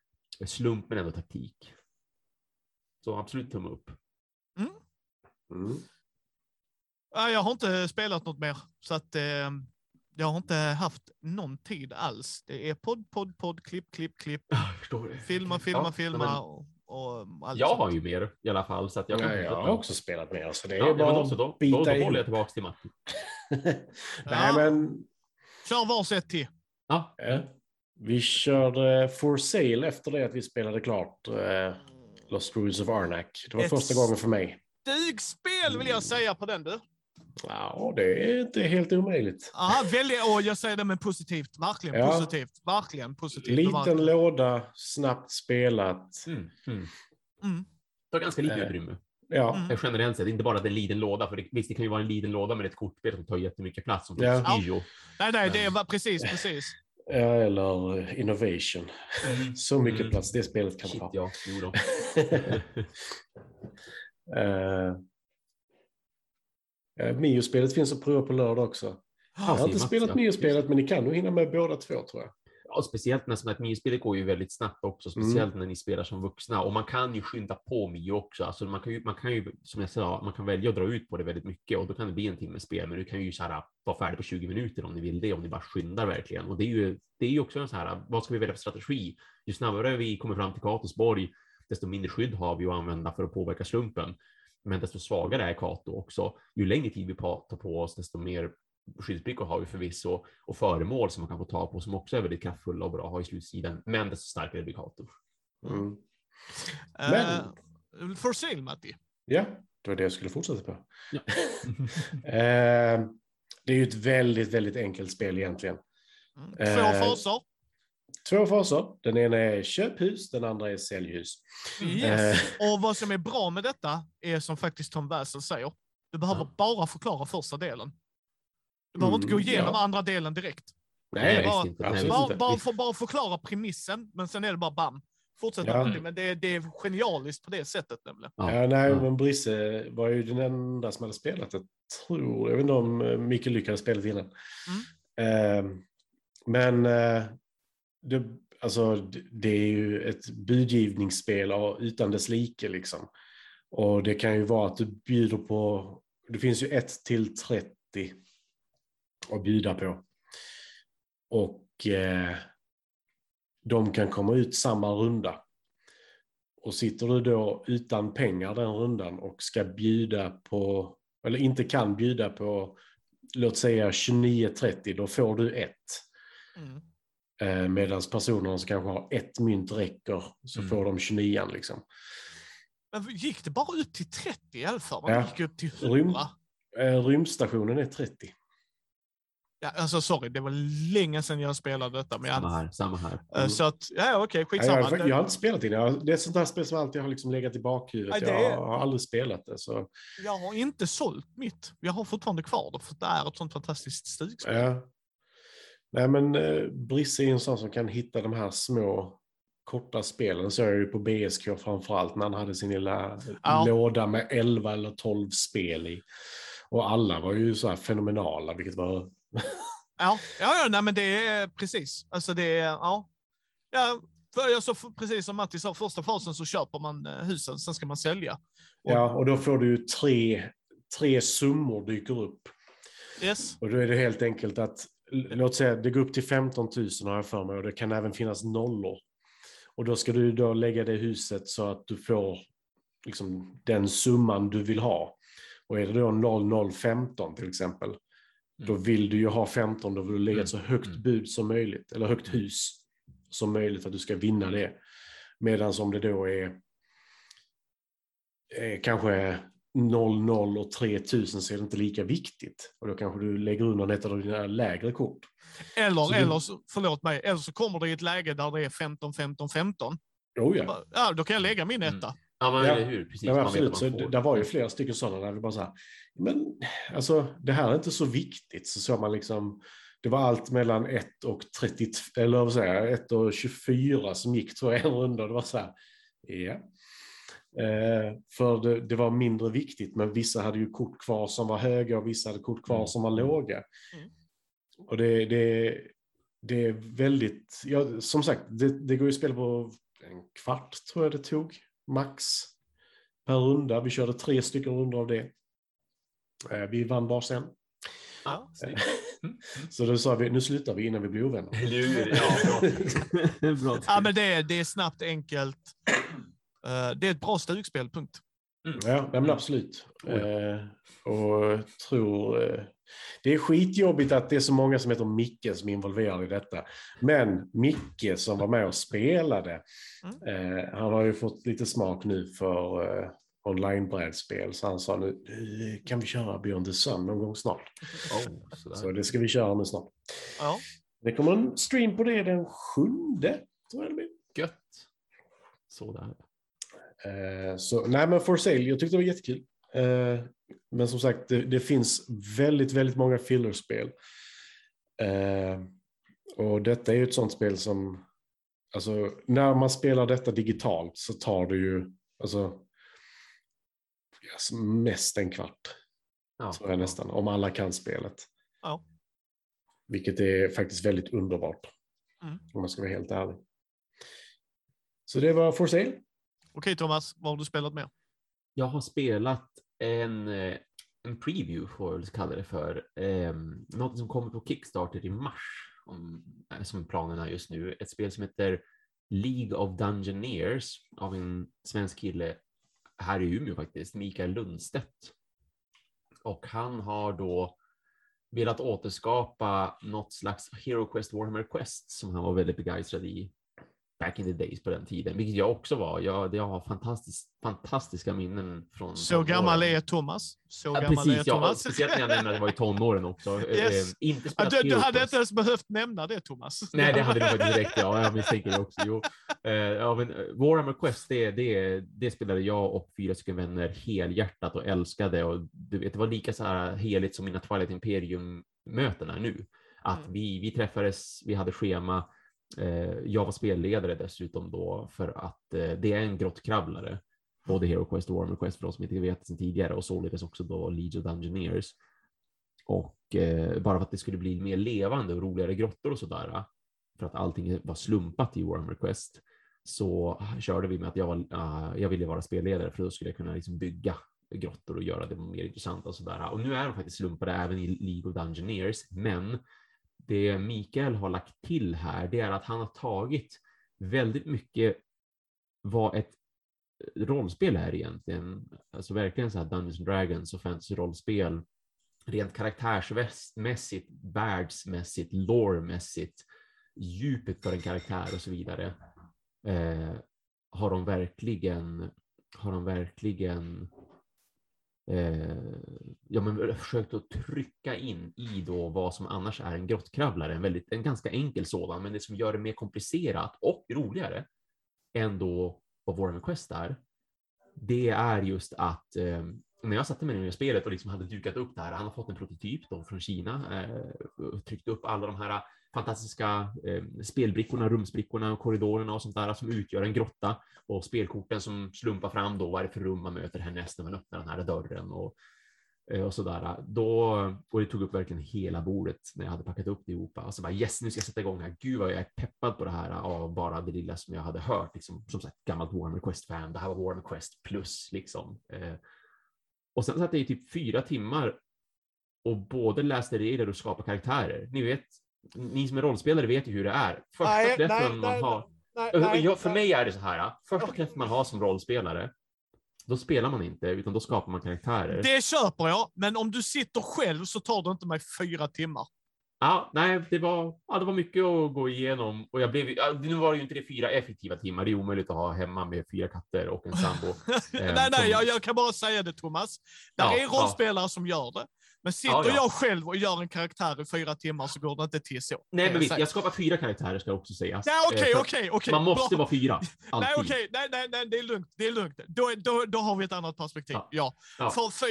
slump men ändå taktik. Så absolut tumme upp. Mm. Ja, Jag har inte spelat något mer, så att eh, jag har inte haft någon tid alls. Det är podd, podd, podd, klipp, klipp, klipp, filma, filma, Ja, filma men och, Jag sånt. har ju mer i alla fall, så att jag kan Ja, jag har också spelat mer, så det är Ja, ja, men bara också då, då, då i. håller jag tillbaka till Martin. Nej, men Kör varsitt till. Ja, ja. vi körde For Sale efter det att vi spelade klart eh, Lost Ruins of Arnak. Det var Ett första gången för mig. Dugspel vill jag säga på den du. Ja, det är inte helt omöjligt. Ja, väldigt, och jag säger det med positivt. Verkligen Ja. positivt. Verkligen positivt. Liten Verkligen. låda, snabbt spelat. mm, mm. Mm. Det tar ganska lite Eh. utrymme. Ja, Mm. Generellt sett, inte bara att det är en liten låda, för det, visst, det kan ju vara en liten låda med ett kortspel som tar jättemycket plats, som Ja. Skio. Nej, nej, det var precis, precis. ja, eller Innovation. Så mycket Mm. plats det spelet kan Shit, ha. ja. Jo då. Eh, Mio-spelet finns att prova på lördag också. Jag har inte Mats, spelat. Mio-spelet, men ni kan nog hinna med båda två tror jag. Ja, speciellt nästan att Mio-spelet går ju väldigt snabbt också, Mm. speciellt när ni spelar som vuxna. Och man kan ju skynda på Mio också. Alltså man kan ju, man kan ju, som jag sa, man kan välja att dra ut på det väldigt mycket och då kan det bli en timmes spel, men du kan ju så här, vara färdig på 20 minuter om ni vill det, om ni bara skyndar verkligen. Och det är ju, det är ju också en så här, vad ska vi välja för strategi? Ju snabbare vi kommer fram till Katosborg, desto mindre skydd har vi att använda för att påverka slumpen. Men desto svagare är Kato också. Ju längre tid vi tar på oss, desto mer skyddsbrickor har vi förvisso och föremål som man kan få tag på som också är väldigt kraftfulla och bra att ha i slutsidan. Men desto starkare blir Kato. Mm. Uh, for sale, Matti. Ja, det var det jag skulle fortsätta på. Ja. Eh, det är ju ett väldigt, väldigt enkelt spel egentligen. Mm. Två Eh, faser. Två faser. Den ena är köphus, den andra är säljhus. Yes. Eh, Och vad som är bra med detta är som faktiskt Tom Wassel säger. Du behöver Ja. bara förklara första delen. Du behöver inte gå Mm, igenom ja. andra delen direkt. nej, bara- inte. Bara, bara, för, bara förklara premissen, men sen är det bara bam. Fortsätt Ja. Men det, är- det är genialiskt på det sättet nämligen. Ja, Ja, nej, men Brisse var ju den enda som hade spelat. Jag tror, jag vet inte om eh, Micke lyckades spelat innan. Eh, men eh, det, alltså, det- är ju ett budgivningsspel utan dess like liksom. Och det kan ju vara att du bjuder på, det finns ju 1 till 30 att bjuda på. Och eh, de kan komma ut samma runda. Och sitter du då utan pengar den rundan och ska bjuda på, eller inte kan bjuda på, låt säga 29.30, då får du ett. Mm. Eh, Medan personerna som kanske har ett mynt räcker, så Mm. får de 29 liksom. Men gick det bara ut till 30 i alla fall? Man Ja. gick upp till Rym- 100. Eh, Rymdstationen är 30. Ja, alltså sorry, det var länge sedan jag spelade detta. Men Samma jag, här, samma här. eh, Så att, ja okej, Ja, skitsamma. jag, har- jag har inte spelat in det. Jag- Det är ett sånt här spel som alltid har liksom legat i bakhuvudet. Nej, det Jag har aldrig spelat det. Så, Jag har inte sålt mitt. Jag har fortfarande kvar det, för det är ett sånt fantastiskt stugspel. ja. Nej, men eh, Brisse är en sån som kan hitta de här små korta spelen. Så jag ju på BSK framförallt när han hade sin lilla Ja. låda med 11 eller 12 spel i. Och alla var ju så här fenomenala, vilket var... Ja, ja, ja nej, men det är precis. Alltså det är, ja. ja för, alltså, för, precis som Matti sa, första fasen så köper man eh, husen, sen ska man sälja. Och- Ja, och då får du ju tre, tre summor dyker upp. Yes. Och då är det helt enkelt att, låt säga, det går upp till 15 000 har jag för mig och det kan även finnas nollor. Och då ska du då lägga det huset så att du får liksom, den summan du vill ha. Och är det då 0015 till exempel, Då vill du ju ha 15, då vill du lägga Mm. ett så högt Mm. bud som möjligt, eller högt hus som möjligt för att du ska vinna det. Medan om det då är, är kanske 00 och 3000 så är det inte lika viktigt. Och då kanske du lägger undan ett av dina lägre kort. Eller, Så eller så, förlåt mig, eller så kommer det i ett läge där det är 15, 15, 15. Oh, ja. Ja, då kan jag lägga min Mm. etta. Ja, men Ja. hur? Precis. Ja, absolut, så det var ju flera stycken sådana där vi bara så här, men alltså det här är inte så viktigt. Så såg man liksom, det var allt mellan 1 och 32, eller vad säger jag, 1 och 24 som gick tror jag en runda. Det var så här, ja. Eh, för det, det var mindre viktigt, men vissa hade ju kort kvar som var höga och vissa hade kort kvar Mm. som var låga. Mm. Och det, det, det är väldigt, ja, som sagt, det, det går ju att spela på en kvart tror jag det tog, max per runda. Vi körde tre stycken rundor av det. Eh, Vi vann varsin. Ja, snyggt. Mm. Så då sa vi, nu slutar vi innan vi blir ovänner. Ja, bra. bra. Ja, men det, är- det är snabbt, enkelt. Eh, det är ett bra stugspel, punkt. Ja, nej, men absolut. Oh ja. Eh, och tror... Eh, det är skitjobbigt att det är så många som heter Micke som är involverade i detta. Men Micke som var med och spelade, Mm. eh, han har ju fått lite smak nu för eh, online-brädspel. Så han sa nu, "Eh, kan vi köra Beyond the Sun någon gång snart? Oh. Så det ska vi köra nu snart. Ja. Det kommer en stream på det den sjunde, tror jag det blir. Gött. Sådär. Eh, så, nej, men For Sale, jag tyckte det var jättekul. Eh, men som sagt, det, det finns väldigt, väldigt många fillerspel. Eh, och detta är ju ett sånt spel som, alltså, när man spelar detta digitalt så tar det ju, alltså, yes, mest en kvart, Ja. tror jag nästan, om alla kan spelet. Ja. Vilket är faktiskt väldigt underbart, Mm. om man ska vara helt ärlig. Så det var For Sale. Okej Thomas, vad har du spelat mer? Jag har spelat en, eh, en preview, får jag väl kalla det för. Eh, något som kommer på Kickstarter i mars, om, eh, som planen är just nu. Ett spel som heter League of Dungeoneers av en svensk kille här i Umeå faktiskt, Mikael Lundstedt. Och han har då velat återskapa något slags Hero Quest Warhammer Quest som han var väldigt begeistrad i back in the days på den tiden, vilket jag också var. Jag, jag har fantastisk, fantastiska minnen från Så tonåren. gammal är Thomas. Så Ja, gammal är precis, ja, Thomas. speciellt när jag nämnde att jag var i tonåren också. Yes. Eh, inte Ja, du, du hade inte ens behövt nämna det Thomas. Nej, det hade du faktiskt direkt. Ja, jag misstänker det också. Jo. Eh, ja, men eh, Warhammer Quest, det, det, det spelade jag och fyra stycken vänner helhjärtat och älskade. Och du vet, det var lika så här heligt som mina Twilight Imperium-möten är nu. Att Mm. vi, vi träffades, vi hade schema. Eh, jag var spelledare dessutom då för att eh, det är en grottkravlare. Både Hero Quest och Warhammer Quest för de som inte vet sedan tidigare och således också då Legion Dungeoneers. Och eh, bara för att det skulle bli mer levande och roligare grottor och sådär, för att allting var slumpat i Warhammer Quest, så körde vi med att jag, var, uh, jag ville vara spelledare för då skulle jag kunna liksom bygga grottor och göra det mer intressant och sådär. Och nu är de faktiskt slumpade även i League of Dungeoneers, men det Mikael har lagt till här, det är att han har tagit väldigt mycket vad ett eh, rollspel är egentligen. Alltså verkligen så här Dungeons and Dragons och fantasy-rollspel. Rent karaktärsmässigt, världsmässigt, loremässigt, djupet för en karaktär och så vidare. Eh, har de verkligen, har de verkligen eh, ja, men försökt att trycka in i då vad som annars är en grottkravlare, en, väldigt, en ganska enkel sådan, men det som gör det mer komplicerat och roligare än då vad vår request är, det är just att eh, när jag satte mig ner i spelet och liksom hade dukat upp det här, han har fått en prototyp då från Kina, eh, och tryckt upp alla de här fantastiska eh, spelbrickorna, rumsbrickorna och korridorerna och sånt där som utgör en grotta och spelkorten som slumpar fram då vad är det för rum man möter härnäst när man öppnar den här dörren och, eh, och sådär. Då, och det tog upp verkligen hela bordet när jag hade packat upp det ihop. Alltså bara yes, nu ska jag sätta igång här. Gud vad jag är peppad på det här eh, av bara det lilla som jag hade hört. Liksom, som sagt, gammalt Warhammer Quest-fan. Det här var Warhammer Quest plus liksom. Eh, och sen satt jag i typ fyra timmar och både läste regler och skapade karaktärer. Ni vet, ni som är rollspelare vet ju hur det är. Första Nej, träffen man nej, har. Nej, Jag, för mig är det så här, första träffen man har som rollspelare, då spelar man inte, utan då skapar man karaktärer. Det köper jag, men om du sitter själv så tar det inte mig fyra timmar. Ja, nej, det var, ja, det var mycket att gå igenom och jag blev, ja, nu var det ju inte det fyra effektiva timmar. Det är omöjligt att ha hemma med fyra katter och en sambo. nej, nej, som- jag, jag kan bara säga det Thomas. Där Ja, är ja. rollspelare som gör det. Men sitter Ja, ja. jag själv och gör en karaktär i fyra timmar så går det inte till så. Nej, men visst, jag skapar fyra karaktärer ska också sägas. Nej, Eh, okej, okej, okej. Man måste Bra. vara fyra, alltid. Nej, okej, nej, nej, nej, det är lugnt. Det är lugnt. Då, då, då har vi ett annat perspektiv. Ja. Ja. Ja. För, för,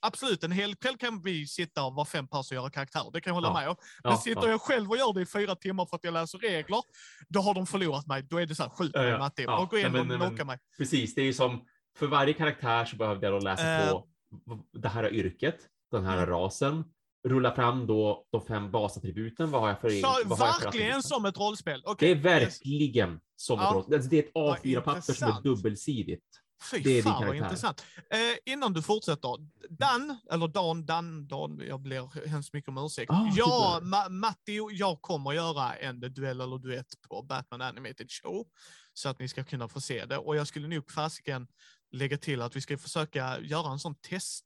absolut, en hel kväll kan vi sitta och vara fem personer och göra karaktärer. Det kan jag hålla med om. Men sitter ja. jag själv och gör det i fyra timmar för att jag läser regler, då har de förlorat mig. Då är det så här, skjut mig. Matti. Ja, gå in och knocka mig. Precis, det är ju som för varje karaktär så behövde jag då läsa Eh. på v- det här yrket, den här Mm. rasen, rulla fram då de fem basattributen. Vad har jag för Så, vad har jag för verkligen som ett rollspel. Det Okej, är verkligen som ett Ja. roll. Alltså, det är ett Vad A4-papper som är dubbelsidigt. Fy det är fan vad intressant. Eh, innan du fortsätter. Dan, eller Dan, Dan, Dan, jag ber hemskt mycket om ursäkt. Ah, ja. Ma Matti jag kommer göra en duell eller duett på Batman Animated Show. Så att ni ska kunna få se det. Och jag skulle nog fasiken lägga till att vi ska försöka göra en sån test.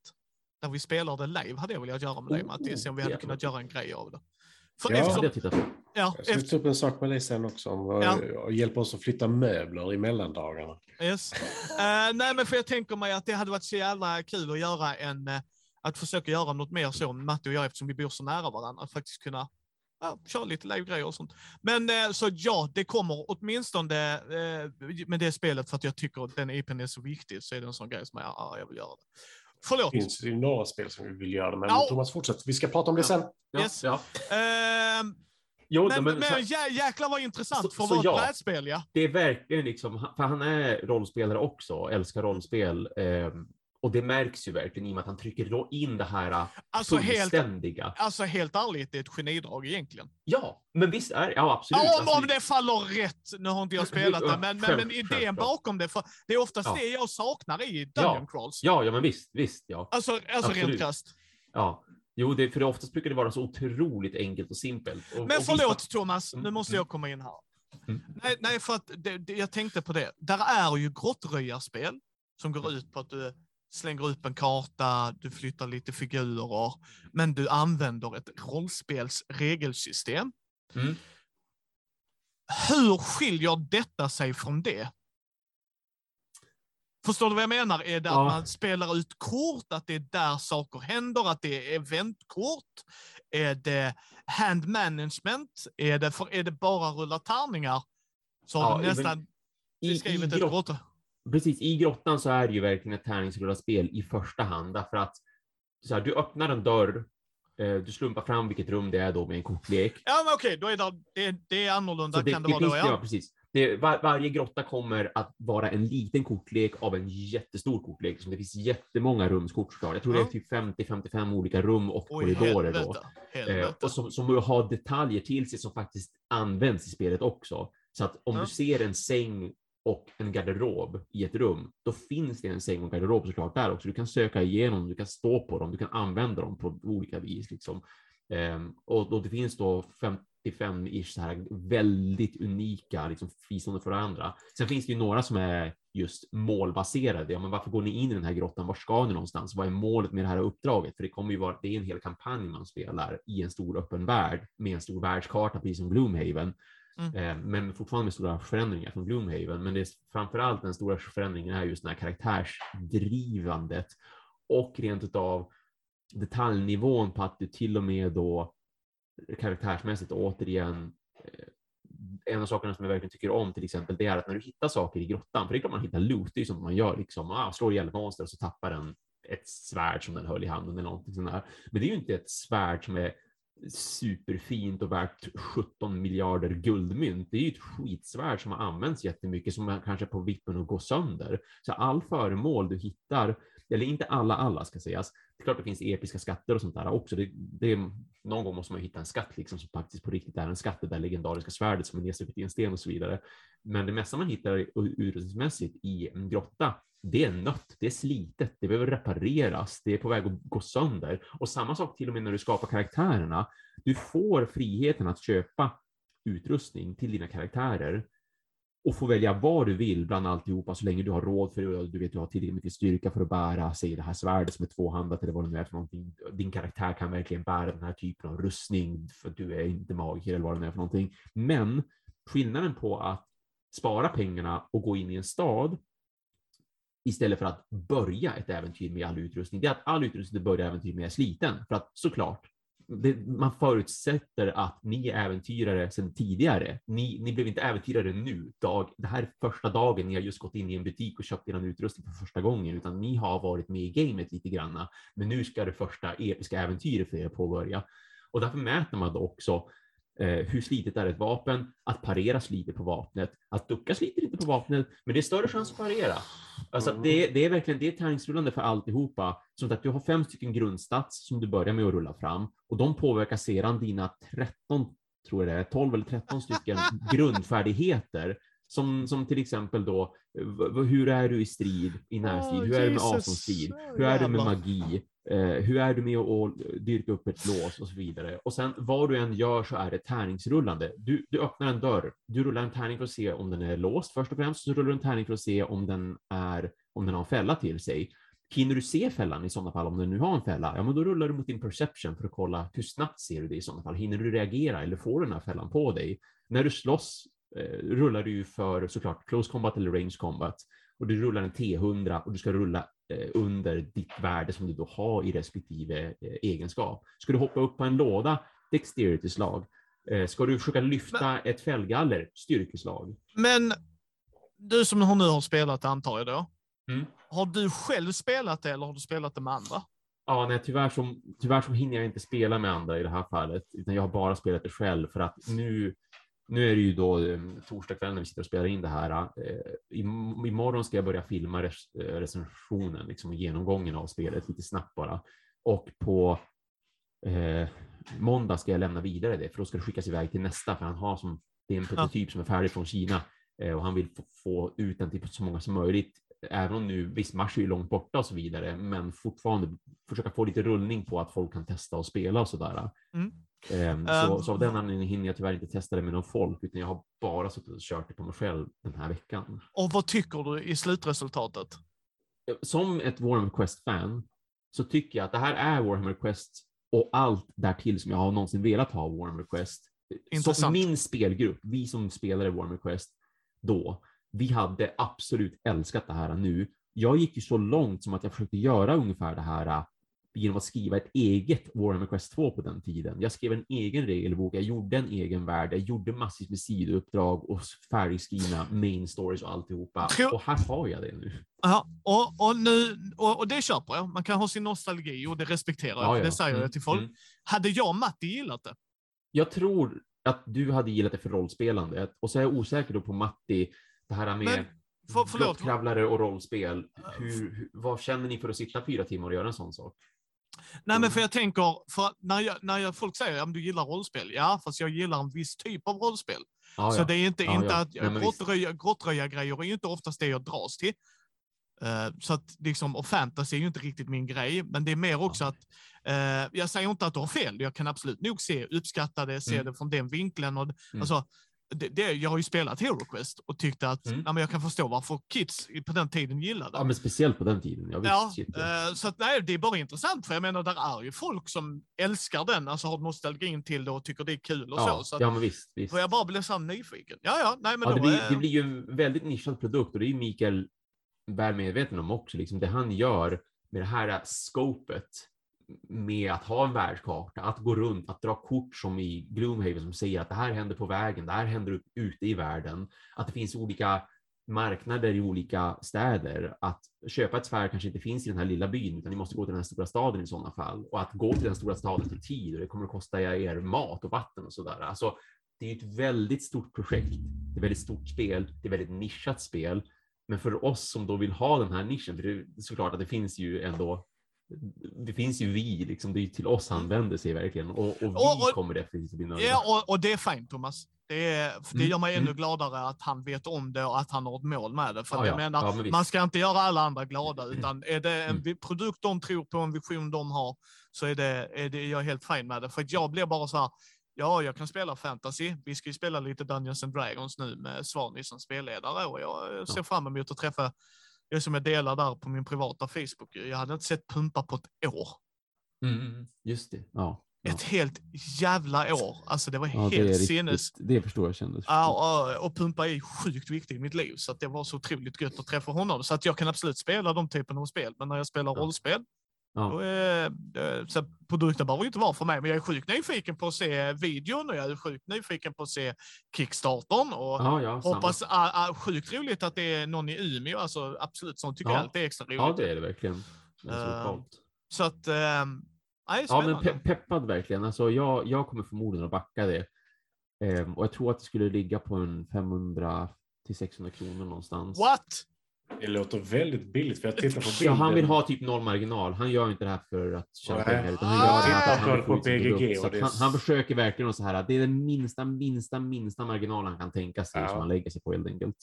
Där vi spelar det live hade jag velat göra med dig Oh, Matti. Se om vi hade är kunnat göra en grej av det. För Ja. Eftersom, det jag tittat på. ja, Jag ska efter, ta upp en sak med dig sen också. Om, Ja. och hjälpa oss att flytta möbler i mellandagarna. Yes. Eh, nej, men för jag tänker mig att det hade varit så jävla kul att göra en, eh, att försöka göra något mer så, Matti och jag, eftersom vi bor så nära varandra, att faktiskt kunna ja, köra lite live-grejer och sånt. Men eh, så ja, det kommer åtminstone eh, med det spelet för att jag tycker att den IPn är så viktig, så är det en sån grej som jag, ja, jag vill göra det. Förlåt. Det finns ju några spel som vi vill göra det, men Ja. Thomas fortsätt. Vi ska prata om det Ja. sen. Ja, Yes. ja. Ehm, Jo, men men, men jä, jäklar vad intressant Så- för att vara ett ja. brädspel, ja. det är verkligen liksom, för han är rollspelare också, älskar rollspel. ehm, och det märks ju verkligen i och med att han trycker in det här Alltså helt, fullständiga. alltså helt ärligt, det är ett genidrag egentligen. Ja, men visst är ja absolut. Ja, om, Alltså, om det faller rätt. Nu har inte jag spelat det, men, men, men idén bakom det, det är oftast Ja. det jag saknar i Dungeon Crawls. Ja, ja, men visst, visst, ja. Alltså, alltså rent krasst. ja. Jo, det, för det oftast brukar det vara så otroligt enkelt och simpelt. Och, Men och förlåt vissa- Thomas, nu Mm, måste mm. jag komma in här. Mm. Nej, nej, för att det, det, jag tänkte på det. Där är ju grottröjarspel som går ut på att du slänger upp en karta, du flyttar lite figurer, men du använder ett rollspels regelsystem. Mm. Hur skiljer detta sig från det? Förstår du vad jag menar? Är det Ja. att man spelar ut kort, att det är där saker händer, att det är eventkort? Är det hand management? Är det, för, är det bara rulla tärningar? Så har Ja, du men nästan I, i, beskrivit ett grott. Precis, I grottan så är det ju verkligen ett tärningsrullaspel i första hand, därför att så här, du öppnar en dörr, eh, du slumpar fram vilket rum det är då med en kortlek. Ja, men okej, då är det, det, det är annorlunda det, kan det, det vara då, ja. ja. precis. Det, var, varje grotta kommer att vara en liten kortlek av en jättestor kortlek. Så det finns jättemånga rumskort såklart. Jag tror Ja. det är typ 50-55 olika rum och Oj, korridorer då. helvete. Eh, helvete. och som, som har detaljer till sig som faktiskt används i spelet också. Så att om Ja. du ser en säng och en garderob i ett rum, då finns det en säng och garderob såklart där också. Du kan söka igenom, du kan stå på dem, du kan använda dem på olika vis. Liksom. Ehm, och, då det finns då 55-ish så här väldigt unika, liksom fristående för varandra. Sen finns det ju några som är just målbaserade. Ja, men varför går ni in i den här grottan? Var ska ni någonstans? Vad är målet med det här uppdraget? För det kommer ju vara, det är en hel kampanj man spelar i en stor öppen värld med en stor världskarta, precis som Gloomhaven. Mm. Eh, men fortfarande med stora förändringar från Gloomhaven. Men det är framför allt den stora förändringen är just den här karaktärsdrivandet och rent utav detaljnivån på att du till och med då karaktärsmässigt återigen eh, en av sakerna som jag verkligen tycker om till exempel, det är att när du hittar saker i grottan, för det är klart man hittar loot, det är ju sånt man gör liksom, ah, slår ihjäl ett monster och så tappar den ett svärd som den höll i handen eller någonting sånt där. Men det är ju inte ett svärd som är superfint och värt 17 miljarder guldmynt. Det är ju ett skitsvärd som har använts jättemycket som kanske är på vippen att gå sönder. Så all föremål du hittar, eller inte alla, alla ska sägas. Det är klart det finns episka skatter och sånt där också. Det, det någon gång måste man hitta en skatt liksom som faktiskt på riktigt är en skatt, det där legendariska svärdet som är nedstucket i en sten och så vidare. Men det mesta man hittar utrustningsmässigt i en grotta, det är nött, det är slitet, det behöver repareras, det är på väg att gå sönder. Och samma sak till och med när du skapar karaktärerna. Du får friheten att köpa utrustning till dina karaktärer och få välja vad du vill bland alltihopa så länge du har råd för det och du vet du har tillräckligt mycket styrka för att bära, säg det här svärdet som är tvåhandat eller vad det nu är för någonting. Din karaktär kan verkligen bära den här typen av rustning för att du är inte magiker eller vad det nu är för någonting. Men skillnaden på att spara pengarna och gå in i en stad istället för att börja ett äventyr med all utrustning, det är att all utrustning du börjar äventyr med är sliten. För att såklart, det, man förutsätter att ni är äventyrare sedan tidigare. Ni, ni blev inte äventyrare nu. Dag, det här är första dagen ni har just gått in i en butik och köpt er utrustning för första gången, utan ni har varit med i gamet lite granna. Men nu ska det första episka äventyret för er påbörja. Och därför mäter man då också Eh, hur slitet är ett vapen? Att parera sliter på vapnet. Att ducka sliter inte på vapnet, men det är större chans att parera. Alltså att det, det är verkligen det är för alltihopa. Som att du har fem stycken grundstats som du börjar med att rulla fram och de påverkar sedan dina 13, tror jag det är, 12 eller 13 stycken grundfärdigheter som, som till exempel då, hur är du i strid, i närstrid? Oh, hur är du med avståndsstrid? Hur är du med magi? Eh, hur är du med att dyrka upp ett lås och så vidare. Och sen vad du än gör så är det tärningsrullande. Du, du öppnar en dörr, du rullar en tärning för att se om den är låst först och främst, så rullar du en tärning för att se om den, är, om den har en fälla till sig. Hinner du se fällan i sådana fall, om den nu har en fälla, ja men då rullar du mot din perception för att kolla hur snabbt ser du det i sådana fall. Hinner du reagera eller får du den här fällan på dig? När du slåss eh, rullar du ju för såklart close combat eller range combat och du rullar en T100 och du ska rulla under ditt värde som du då har i respektive eh, egenskap. Ska du hoppa upp på en låda, dexterity-slag. Eh, ska du försöka lyfta men, ett fällgaller, styrkeslag. Men du som nu har spelat antar jag då. Mm. Har du själv spelat det eller har du spelat det med andra? Ja, nej, tyvärr, så, tyvärr så hinner jag inte spela med andra i det här fallet, utan jag har bara spelat det själv för att nu nu är det ju då eh, torsdag kväll när vi sitter och spelar in det här. Eh, imorgon ska jag börja filma eh, recensionen, liksom genomgången av spelet lite snabbt bara. Och på eh, måndag ska jag lämna vidare det, för då ska det skickas iväg till nästa, för han har som, det är en prototyp som är färdig från Kina och han vill få, få ut den till så många som möjligt. Även om nu, visst, mars är ju långt borta och så vidare, men fortfarande försöka få lite rullning på att folk kan testa och spela och sådär. Mm. Um, så, så av den anledningen hinner jag tyvärr inte testa det med någon folk, utan jag har bara suttit och kört det på mig själv den här veckan. Och vad tycker du i slutresultatet? Som ett Warhammer Quest-fan så tycker jag att det här är Warhammer Quest och allt därtill som jag har någonsin velat ha Warhammer Quest. Intressant. Som min spelgrupp, vi som spelade Warhammer Quest då, vi hade absolut älskat det här nu. Jag gick ju så långt som att jag försökte göra ungefär det här genom att skriva ett eget Warhammer Quest 2 på den tiden. Jag skrev en egen regelbok, jag gjorde en egen värld, jag gjorde massvis med sidouppdrag och färdigskrivna main stories och alltihopa. Tror... Och här har jag det nu. Ja, och, och, nu, och, och, det köper jag. Man kan ha sin nostalgi och det respekterar jag. Ja, ja. Det säger mm, jag till folk. Mm. Hade jag och Matti gillat det? Jag tror att du hade gillat det för rollspelandet och så är jag osäker då på Matti, det här med Men... För, förlåt. och rollspel. Hur, hur, vad känner ni för att sitta fyra timmar och göra en sån sak? Nej, men för jag tänker, för när, jag, när jag, folk säger att du gillar rollspel, ja, fast jag gillar en viss typ av rollspel. Ah, så ja. det är inte, ah, inte ja. att Nej, grottröja, grottröja-grejer är inte oftast det jag dras till. Uh, så att liksom, och fantasy är ju inte riktigt min grej, men det är mer också att uh, jag säger inte att du har fel. Jag kan absolut nog se, uppskatta det, se mm. det från den vinkeln. Och, mm. alltså, det, det, jag har ju spelat Hero Quest och tyckte att mm. men jag kan förstå varför kids på den tiden gillade Ja, men speciellt på den tiden. Jag ja, eh, så att, nej, det är bara intressant, för jag menar, där är ju folk som älskar den, alltså har nostalgin till det och tycker det är kul och ja, så. så att, ja, men visst. visst. För jag bara blir så nyfiken. Ja, ja, nej, men ja, då, det, blir, det blir ju en väldigt nischad produkt och det är ju Mikael väl medveten om också, liksom det han gör med det här scopet med att ha en världskarta, att gå runt, att dra kort som i Gloomhaven som säger att det här händer på vägen, det här händer ute i världen, att det finns olika marknader i olika städer. Att köpa ett svärd kanske inte finns i den här lilla byn, utan ni måste gå till den här stora staden i sådana fall. Och att gå till den stora staden till tid och det kommer att kosta er mat och vatten och sådär. Alltså, det är ett väldigt stort projekt. Det är ett väldigt stort spel. Det är ett väldigt nischat spel. Men för oss som då vill ha den här nischen, för det är såklart att det finns ju ändå det finns ju vi, liksom, det är till oss han vänder sig verkligen och, och vi och, och, kommer definitivt att bli nöjda. Ja, och, och, det är fint Thomas. Det, är, det mm. gör mig ännu mm. gladare att han vet om det och att han har ett mål med det. För ja, jag ja. menar, ja, men man ska inte göra alla andra glada, mm. utan är det en mm. produkt de tror på, en vision de har, så är det, är det jag är helt fin med det. För jag blir bara så här, Ja, jag kan spela fantasy. Vi ska ju spela lite Dungeons and Dragons nu med Svani som spelledare och jag ser fram emot att träffa det som jag delar där på min privata Facebook. Jag hade inte sett Pumpa på ett år. Mm, just det. Ja. Ja. Ett helt jävla år. Alltså det var Ja, det, helt riktigt, sinnes. det förstår jag kändes. Ja, och, och Pumpa är sjukt viktig i mitt liv, så att det var så otroligt gött att träffa honom. Så att jag kan absolut spela de typerna av spel, men när jag spelar Ja. rollspel, Ja. då är, eh, så produkten behöver ju inte vara för mig, men jag är sjukt nyfiken på att se videon och jag är sjukt nyfiken på att se Kickstartern och Ja, ja, hoppas, ah, ah, sjukt roligt att det är någon i Umeå, alltså absolut, sånt tycker Ja. jag alltid är extra roligt. ja, det är det verkligen. Det är så lokalt. Så att, eh, Ja, men pe peppad verkligen. Alltså, jag, jag kommer förmodligen att backa det. Ehm, och jag tror att det skulle ligga på en 500 till 600 kronor någonstans. What? Det låter väldigt billigt för jag tittar på bilden. Ja, han vill ha typ noll marginal. Han gör inte det här för att tjäna pengar, utan han Ah! gör det här för att han på BGG. Så att han, han försöker verkligen att så här, det är den minsta, minsta, minsta, marginal han kan tänka sig Ja. som han lägger sig på helt enkelt.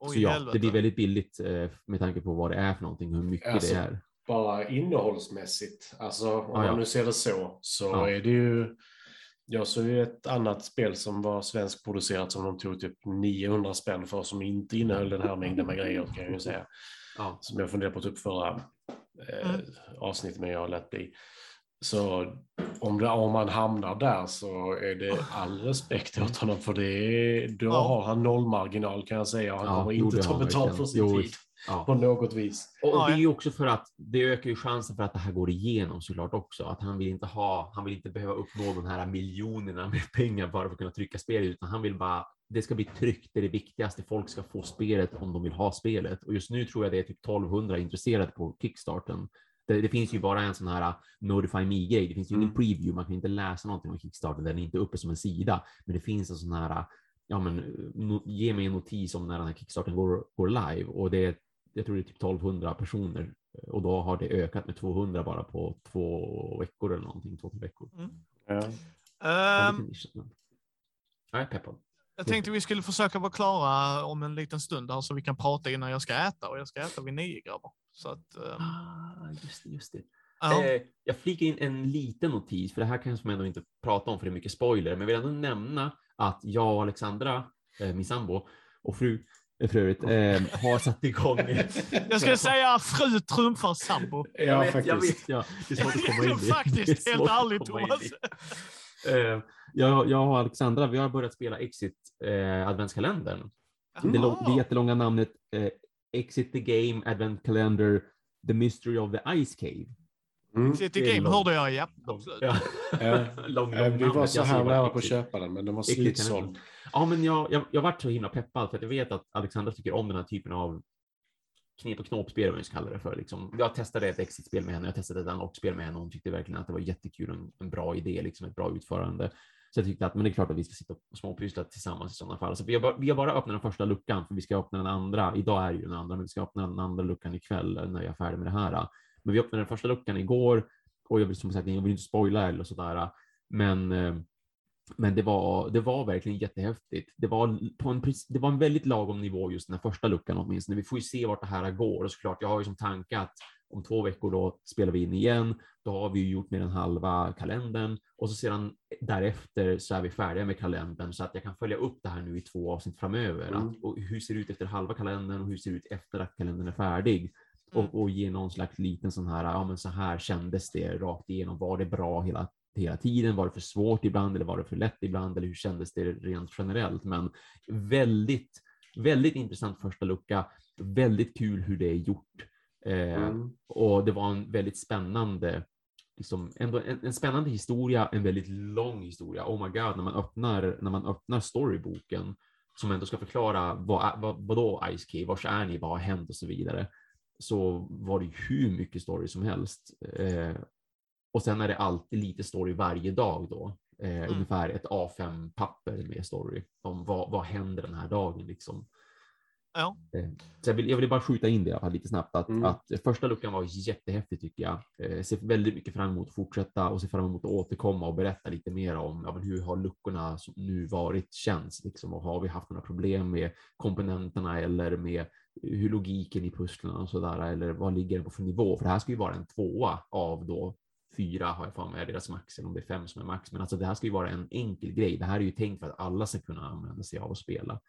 Oj, så ja, helvete. det blir väldigt billigt eh, med tanke på vad det är för någonting, hur mycket Alltså, det är. Bara innehållsmässigt, alltså om Ja, ja. man nu ser det så, så Ja. är det ju... Jag såg ju ett annat spel som var svenskproducerat som de tog typ 900 spänn för som inte innehöll den här mängden med grejer kan jag ju säga. Ja. Som jag funderade på typ förra eh, Mm. avsnittet men jag lät bli. Så om, det, om man hamnar där så är det all respekt åt honom för det är, då Ja. har han noll marginal kan jag säga han Ja, kommer inte ta betalt för sin Jo, tid Ja. på något vis. Och Ja, det är också för att det ökar ju chansen för att det här går igenom såklart också. Att han vill inte ha, han vill inte behöva uppnå de här miljonerna med pengar bara för att kunna trycka spel, utan han vill bara, det ska bli tryckt, det är det viktigaste. Folk ska få spelet om de vill ha spelet. Och just nu tror jag det är typ 1200 intresserade på Kickstarten. Det, det finns ju bara en sån här Notify Me-grej. Det finns ju ingen Mm. preview, man kan inte läsa någonting om Kickstarter, den är inte uppe som en sida. Men det finns en sån här, ja men, no, ge mig en notis om när den här Kickstarten går, går live. Och det är jag tror det är typ 1200 personer och då har det ökat med 200 bara på två veckor eller någonting, två, tre veckor. Ja. Ja, men- Jag är peppad. Jag tänkte vi skulle försöka vara klara om en liten stund här så vi kan prata innan jag ska äta och jag ska äta vid nio grabbar. Så att, ehm, Ah, just det, just det. ja. Eh, jag flikar in en liten notis, för det här kanske man ändå inte prata om för det är mycket spoiler, men jag vill ändå nämna att jag och Alexandra, eh, min sambo och fru, eh, för övrigt, eh, har satt igång. Jag skulle säga fru trumfar sambo. Ja, jag vet, faktiskt. Jag vet, ja. Det är svårt att komma in i. Faktiskt, helt ärligt Thomas. i. Eh, jag, jag och Alexandra, vi har börjat spela Exit eh, adventskalendern. Det, lång, det jättelånga namnet eh, Exit the Game Advent Calendar The Mystery of the Ice Cave. Mm. City Game hörde jag, ja. Absolut. Ja. Ja. lång, Eh, lång Vi var så här nära på att köpa den, men den var slutsåld. Ja, men jag, jag, jag varit så himla peppad för att jag vet att Alexandra tycker om den här typen av knep och knåpspel, vad man ska kalla det för. Liksom. Jag testade ett exit-spel med henne, jag testade ett unlock-spel med henne och hon tyckte verkligen att det var jättekul och en, en bra idé, liksom ett bra utförande. Så jag tyckte att men det är klart att vi ska sitta och småpyssla tillsammans i sådana fall. Så vi har, bara, vi har bara öppnat den första luckan, för vi ska öppna den andra. Idag är ju den andra, men vi ska öppna den andra luckan ikväll när jag är färdig med det här. Men vi öppnade den första luckan igår och jag vill som sagt, jag vill inte spoila eller sådär. Men eh, men det var, det var verkligen jättehäftigt. Det var, på en, det var en väldigt lagom nivå just den här första luckan åtminstone. Vi får ju se vart det här går och såklart, jag har ju som tanke att om två veckor då spelar vi in igen. Då har vi ju gjort mer än halva kalendern och så sedan därefter så är vi färdiga med kalendern så att jag kan följa upp det här nu i två avsnitt framöver. Mm. Att, och hur ser det ut efter halva kalendern och hur ser det ut efter att kalendern är färdig? Mm. Och, och ge någon slags liten sån här, ja men så här kändes det rakt igenom. Var det bra hela hela tiden? Var det för svårt ibland eller var det för lätt ibland? Eller hur kändes det rent generellt? Men väldigt, väldigt intressant första lucka. Väldigt kul hur det är gjort. Eh, Mm. Och det var en väldigt spännande, liksom, ändå en, en spännande historia, en väldigt lång historia. Oh my god, när man öppnar, när man öppnar storyboken som ändå ska förklara vad, vad, vad då Ice Cave, vars är ni, vad har hänt och så vidare. Så var det hur mycket story som helst. Eh, och sen är det alltid lite story varje dag då. Eh, Ungefär ett A5-papper med story om vad, vad händer den här dagen liksom. Ja. Eh, Så jag vill, jag vill bara skjuta in det lite snabbt att, Mm. att första luckan var jättehäftig tycker jag. Eh, ser väldigt mycket fram emot att fortsätta och ser fram emot att återkomma och berätta lite mer om ja, men hur har luckorna som nu varit känns liksom och har vi haft några problem med komponenterna eller med hur logiken i pusslen och sådär eller vad ligger det på för nivå? För det här ska ju vara en tvåa av då fyra har jag för mig är deras max, eller om det är fem som är max. Men alltså det här ska ju vara en enkel grej. Det här är ju tänkt för att alla ska kunna använda sig av och spela.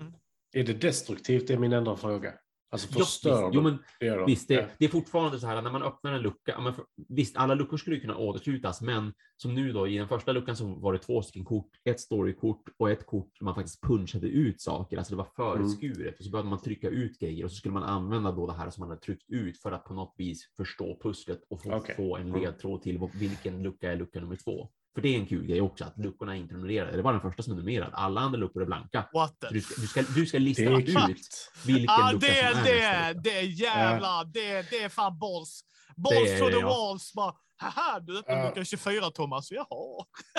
Mm. Är det destruktivt? Det är min enda fråga. Alltså Ja, förstör visst, jo, men det? Visst, Ja. det, det är fortfarande så här när man öppnar en lucka. ja, Men för, visst, alla luckor skulle kunna återslutas, men som nu då i den första luckan så var det två stycken kort, ett storykort och ett kort där man faktiskt punchade ut saker. Alltså det var föreskuret och så behövde man trycka ut grejer och så skulle man använda då det här som man hade tryckt ut för att på något vis förstå pusslet och få, Okej. få en Mm. ledtråd till vilken lucka är lucka nummer två. För det är en kul grej också att luckorna är inte numrerade. Det var den första som är numrerad. Alla andra luckor är blanka. What the Du ska, du ska, du ska lista Det är ut vilken Ah, lucka det, som är det, lucka. det, jävlar, det, det är fan balls. Balls Det to är- the ja. walls. Bara, haha, du öppnar Ja. lucka 24 Thomas. Jaha.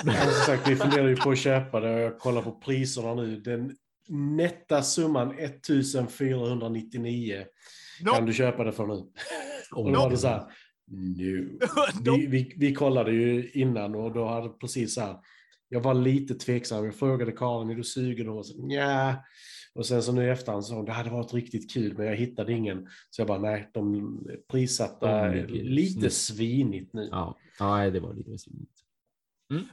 Ja, som sagt, vi funderar ju på att köpa det och jag kollar på priserna nu. Den nätta summan 1499 kan Nope. du köpa det för nu. Och då var det så här, nu. Vi, vi, vi kollade ju innan och då hade precis så här, jag var lite tveksam. Jag frågade Karin, är du sugen? Och hon sa nja. Och sen så nu i efterhand sa hon, det hade varit riktigt kul, men jag hittade ingen. Så jag bara, nej, de prissatta ligger lite snyggt. svinigt nu. Ja, ja nej, det var lite svinigt.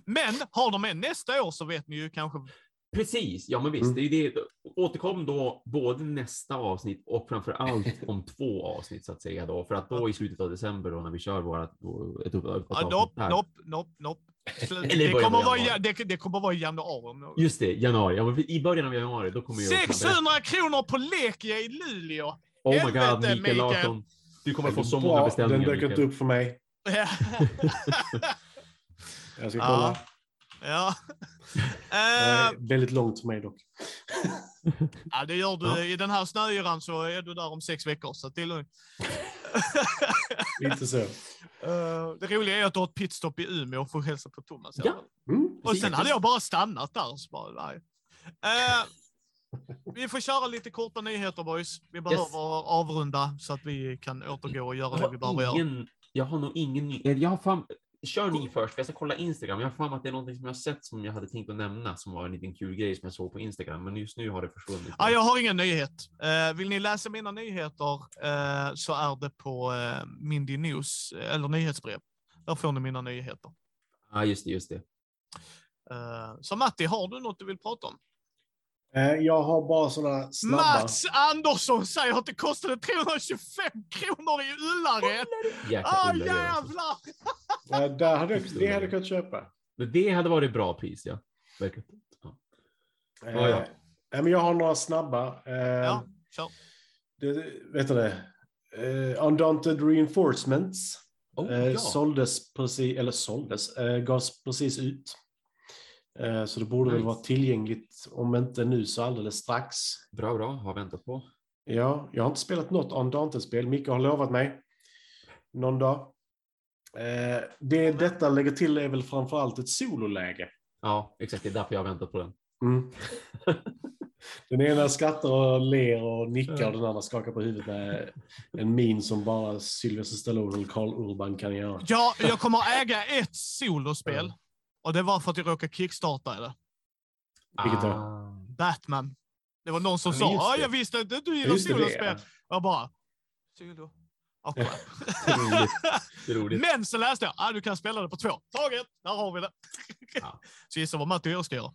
Men har de en nästa år så vet ni ju kanske. Precis, ja men visst. Mm. Det är ju det. Återkom då både nästa avsnitt och framför allt om två avsnitt så att säga då. För att då i slutet av december då när vi kör våra då, ett, upp, ett Ah, avsnitt nope, här. nope, nope, nope. Eller Det kommer, vara, i- januari. det, det kommer vara i januari. Just det, januari. Ja, men i början av januari då kommer jag... 600 kronor på Lekia i Luleå. Oh my Helvete, god, Mikael Mikael. Larsson. Du kommer få så många beställningar. Den dök inte upp för mig. Jag ska Ja. kolla. Ja. Eh, väldigt långt för mig dock. ja, det gör du. Ja. I den här snöyran så är du där om sex veckor, så det är lugnt. Lite så. Eh, det roliga är att du har ett pitstop i Umeå och får hälsa på Thomas. Ja. Mm. Och sen hade jag bara stannat där. Så bara, nej. Eh, vi får köra lite korta nyheter boys. Vi behöver avrunda så att vi kan återgå och göra det vi behöver göra. jag har nog ingen ny... Jag har fan, kör ni först, för jag ska kolla Instagram. Jag har för mig att det är någonting som jag sett som jag hade tänkt att nämna som var en liten kul grej som jag såg på Instagram. Men just nu har det försvunnit. Ja, jag har ingen nyhet. Eh, vill ni läsa mina nyheter eh, så är det på eh, Mindy News, eh, eller nyhetsbrev. Där får ni mina nyheter. Ja, just det, just det. Så Matti, har du något du vill prata om? Eh, Jag har bara sådana snabba. Mats Andersson säger att det kostade 325 kronor i Ullared. Ah, alltså. jävlar! Eh, Där hade jag, det hade jag kunnat köpa. Men Det hade varit bra pris, ja. Verkligen. Ja. Eh, Ja, ja. men jag har några snabba. Eh, Ja, kör. det, vet du det? Eh, Undaunted Reinforcements Oh, eh, ja. såldes precis, eller såldes, eh, gavs precis ut. Eh, så det borde väl Nice. vara tillgängligt, om inte nu så alldeles strax. Bra, bra. Har väntat på. Ja, jag har inte spelat något Undaunted-spel. Micke har lovat mig någon dag. Eh, det detta lägger till är väl framförallt ett sololäge. Ja, exakt. Det är därför jag har väntat på den. Mm. Den ena skrattar och ler och nickar och den andra skakar på huvudet med en min som bara Sylvester Stallone eller Carl Urban kan göra. Ja, jag kommer äga ett solospel. Och det var för att jag råkade kickstarta det. Vilket då? Ah. Batman. Det var någon som Ja, sa, ja det. jag visste att du gillar solospel. jag bara, solo? Roligt. Roligt. Men så läste jag, ah, du kan spela det på två. Taget, där har vi det. Ja. Så gissa vad Matti och jag ska göra.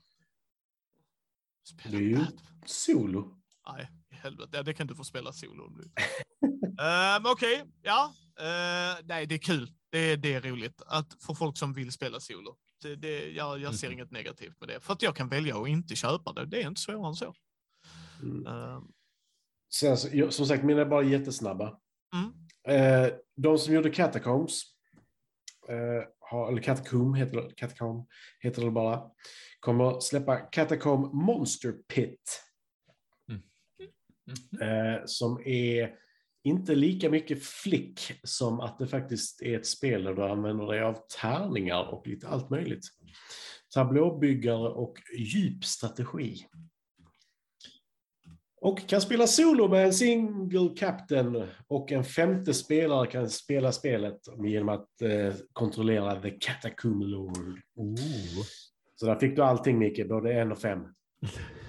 Spela Det är ju Batman. solo. Nej, helvete. Ja, det kan du få spela solo om du uh, Okej, ja. Eh, nej, det är kul. Det, är- det är roligt att för folk som vill spela solo. Det, det, jag, jag ser Mhm. inget negativt med det. För att jag kan välja att inte köpa det. Det är inte svårare än så. Mm. Eh, Sen, som sagt, mina är bara jättesnabba. mm. Eh, de som gjorde Catacombs, eh, har, eller Catacomb heter det, Catacomb heter det bara, kommer släppa Catacomb Monster Pit. Mhm. Eh, som är inte lika mycket flick som att det faktiskt är ett spel där du använder dig av tärningar och lite allt möjligt. Tablåbyggare och djup strategi. Och kan spela solo med en single captain och en femte spelare kan spela spelet genom att eh, kontrollera the Catacomb Lord. Oh. Så där fick du allting Micke, både en och fem.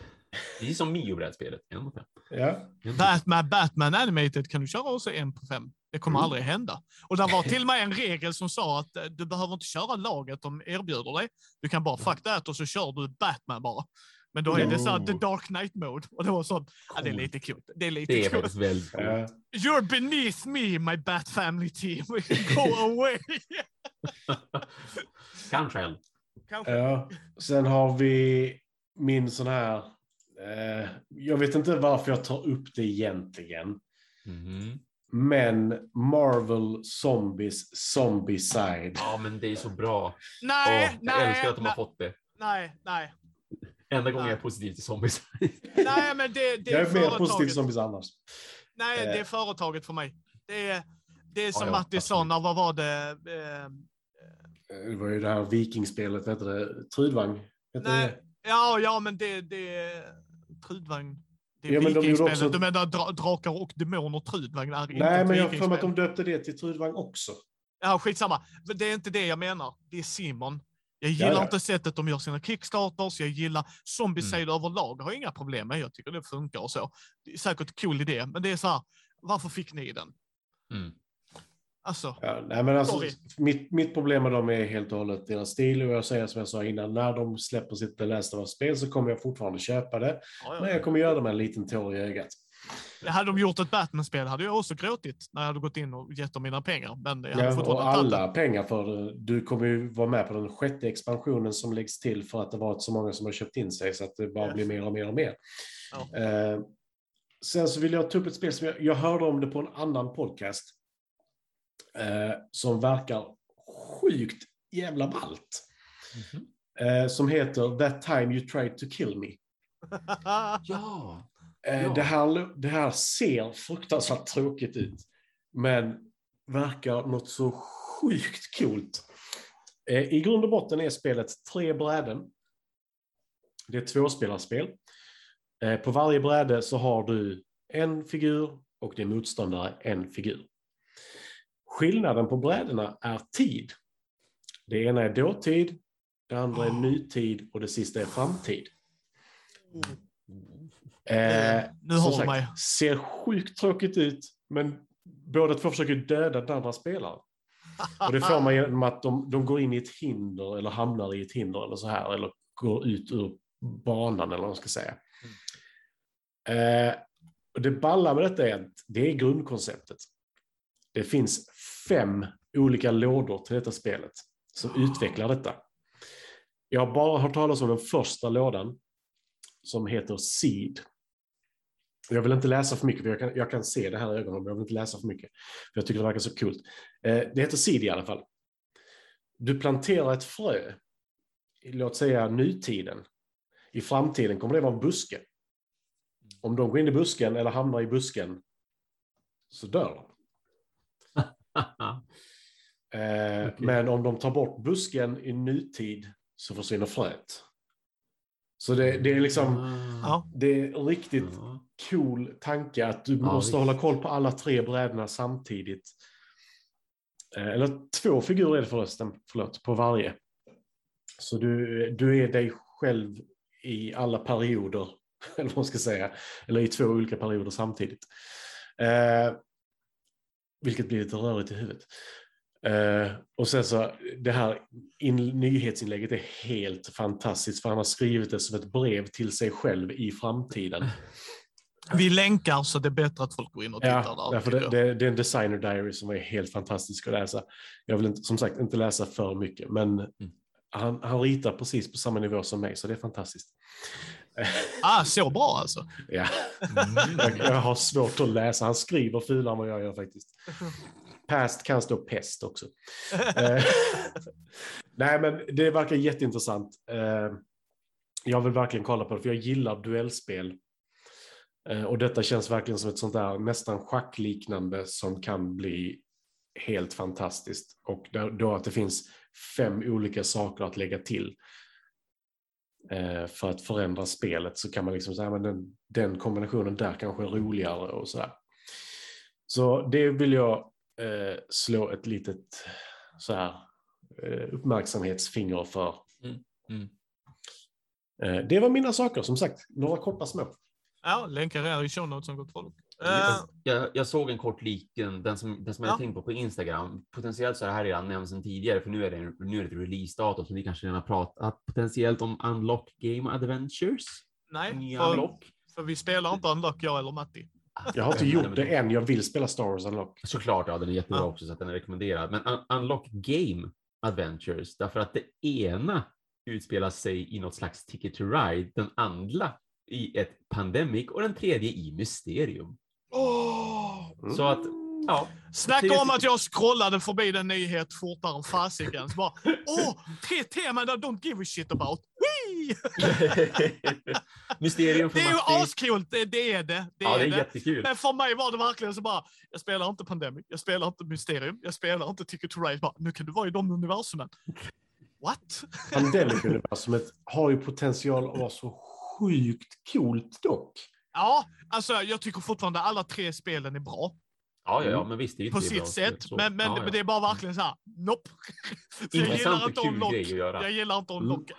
Precis som Mio-brädspelet. En och fem. Ja, Batman, Batman Animated kan du köra också en på fem. Det kommer Mm. aldrig hända. Och det var till och med en regel som sa att eh, du behöver inte köra laget de erbjuder dig. Du kan bara fuck that och så kör du Batman bara. Men då är det så här, the Oh. dark knight mode. Och det var sånt, ja, det är lite kul. Det är lite Det är kul. faktiskt väldigt coolt. Ja. You're beneath me, my Bat family team. Go away. Kan själv. Kanske. Ja. Sen har vi min sån här... Eh, jag vet inte varför jag tar upp det egentligen. Mhm. Men Marvel Zombies Zombicide. Ja, men det är så bra. Nej, Åh, jag nej, älskar att de har nej, fått det. nej, nej. Enda gången Nej. jag är positiv till zombies. Nej, men det, det Jag är mer positiv företaget. till zombies annars. Nej, det är Eh. företaget för mig. Det är, det är som ja, Matti sa, när, vad var det? Eh, Det var ju det här vikingspelet, vad heter det? Trudvang? Heter Nej, det? ja, ja, men det, det är Trudvagn. Det är Ja, men de gjorde också- Du menar dra, drakar och demoner Trudvagn är inte Nej, men jag har för mig att de döpte det till Trudvang också. Ja, skitsamma. Men det är inte det jag menar. Det är Simon. Jag gillar ja. inte sättet de gör sina kickstarters. Jag gillar Zombieside Mm. överlag. Jag har inga problem med. Jag tycker det funkar och så. Det är säkert en cool idé, men det är så här. Varför fick ni den? Mm. Alltså, Ja, nej, men alltså, Sorry. mitt, mitt problem med dem är helt och hållet deras stil. Och jag säger som jag sa innan, när de släpper sitt The Last of Us-spel så kommer jag fortfarande köpa det. ja, ja. Men jag kommer göra det med en liten tår i ögat. Hade de gjort ett Batman-spel hade jag också gråtit när jag hade gått in och gett dem mina pengar. Men jag hade Ja, och alla pengar för det. Du kommer ju vara med på den sjätte expansionen som läggs till för att det varit så många som har köpt in sig så att det bara Ja. blir mer och mer och mer. Ja. Eh, sen så vill jag ta upp ett spel som jag, jag hörde om det på en annan podcast. Eh, som verkar sjukt jävla ballt. Mhm. Eh, som heter That time you tried to kill me. Ja. Eh, Ja. det, här, det här ser fruktansvärt tråkigt ut. Men verkar något så sjukt coolt. Eh, I grund och botten är spelet tre bräden. Det är ett tvåspelarspel. Eh, på varje bräde så har du en figur och din motståndare en figur. Skillnaden på brädorna är tid. Det ena är dåtid, det andra är Oh. nutid och det sista är framtid. Eh, Eh, nu har sagt, mig. ser sjukt tråkigt ut, men båda två försöker döda den andra spelaren. Och det får man genom att de, de går in i ett hinder eller hamnar i ett hinder eller så här, eller går ut ur banan eller vad man ska säga. Eh, och det balla med detta är att det är grundkonceptet. Det finns fem olika lådor till detta spelet som utvecklar detta. Jag har bara hört talas om den första lådan som heter Seed. Jag vill inte läsa för mycket, för jag kan, jag kan se det här i ögonen, men jag vill inte läsa för mycket. För Jag tycker det verkar så coolt. Eh, det heter Seed i alla fall. Du planterar ett frö, i, låt säga nutiden. I framtiden kommer det vara en buske. Om de går in i busken eller hamnar i busken så dör de. Eh, Okej. Men om de tar bort busken i nutid så försvinner fröet. Så det, det är liksom, Ja. det är en riktigt Ja. cool tanke att du Ja, måste visst. hålla koll på alla tre brädorna samtidigt. Eh, Eller två figurer är det förresten, förlåt, på varje. Så du, du är dig själv i alla perioder, eller vad man ska säga, eller i två olika perioder samtidigt. Eh, vilket blir lite rörigt i huvudet. Eh, och sen så, det här in, nyhetsinlägget är helt fantastiskt, för han har skrivit det som ett brev till sig själv i framtiden. Vi länkar så det är bättre att folk går in och tittar Ja, där. det, det, det är en designer diary som är helt fantastisk att läsa. Jag vill inte, som sagt inte läsa för mycket, men Mm. han, han ritar precis på samma nivå som mig, så det är fantastiskt. Ah, så bra alltså. Ja, Mm. jag, jag har svårt att läsa. Han skriver fulare än vad jag gör faktiskt. Past kan stå pest också. Eh, Nej, men det verkar jätteintressant. Eh, Jag vill verkligen kolla på det, för jag gillar duellspel. Eh, Och detta känns verkligen som ett sånt där nästan schackliknande som kan bli helt fantastiskt. Och då- att det finns fem olika saker att lägga till för att förändra spelet så kan man liksom säga men den, den kombinationen där kanske är roligare och sådär. Så det vill jag eh, slå ett litet så här, eh, uppmärksamhetsfinger för. Mm. Eh, det var mina saker, som sagt, några korta små. Ja, länkar är i show notes som gott folk. Eh, Jag, jag såg en kort liken, den som, den som jag Ja. tänkt på på Instagram. Potentiellt så är det här redan nämnts sedan tidigare, för nu är det, nu är det ett releasedatum, så vi kanske redan har pratat potentiellt om Unlock Game Adventures. nej, Nya för, Unlock. för vi spelar inte Unlock, jag eller Matti. Jag har inte gjort det än, jag vill spela Star Wars Unlock. Såklart, ja, den är jättebra Ja. också, så att den är rekommenderad. Men Un- Unlock Game Adventures, därför att det ena utspelar sig i något slags Ticket to Ride, den andra i ett Pandemic och den tredje i Mysterium. Åh! Mm. Så att, ja. Snacka om att jag scrollade förbi den nyhet fortare än fasiken. Så bara, åh, tre teman I don't give a shit about. Mysterium för Det är ju ascoolt, det, det är det. det, Ja, det är är det. jättekul. Men för mig var det verkligen så bara, jag spelar inte Pandemic, jag spelar inte Mysterium, jag spelar inte Ticket to Ride. Bara, nu kan du vara i de universumen. What? Pandemic-universumet har ju potential att vara så sjukt coolt dock. Ja, alltså jag tycker fortfarande alla tre spelen är bra Ja, ja, ja, men visst. Det är ju på sitt bra sätt. så. Men, men, ja, ja. men det är bara verkligen så här, nope. Jag gillar och inte kul Unlock. grej att göra. Jag gillar inte Unlock.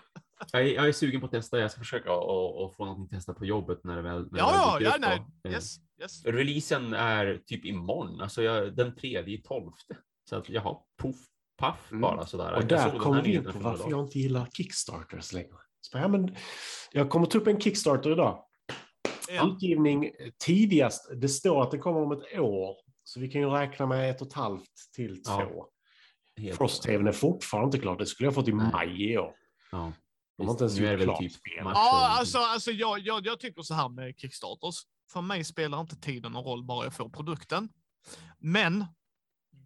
Jag är, jag är sugen på att testa. Jag ska försöka och, och få någonting testat på jobbet när det väl när Ja, det ja, ja, upp nej. Eh, Yes, yes. Releasen är typ imorgon, alltså jag, den tredje i tolfte. Så att jaha, poff, paff Mm. bara sådär. Och där kommer vi in på varför jag inte gillar Kickstarters längre. Så, ja, men, jag kommer ta upp en Kickstarter idag. Ja. Utgivning tidigast, det står att det kommer om ett år. Så vi kan ju räkna med ett och ett halvt till Ja. två. Helt- Frost-TVn är fortfarande inte klar. Det skulle jag fått i Nej. maj i år. Ja. De har inte ens gjort väl klart typ spel. Ja, alltså, alltså jag, jag, jag tycker så här med Kickstarters. För mig spelar inte tiden någon roll, bara jag får produkten. Men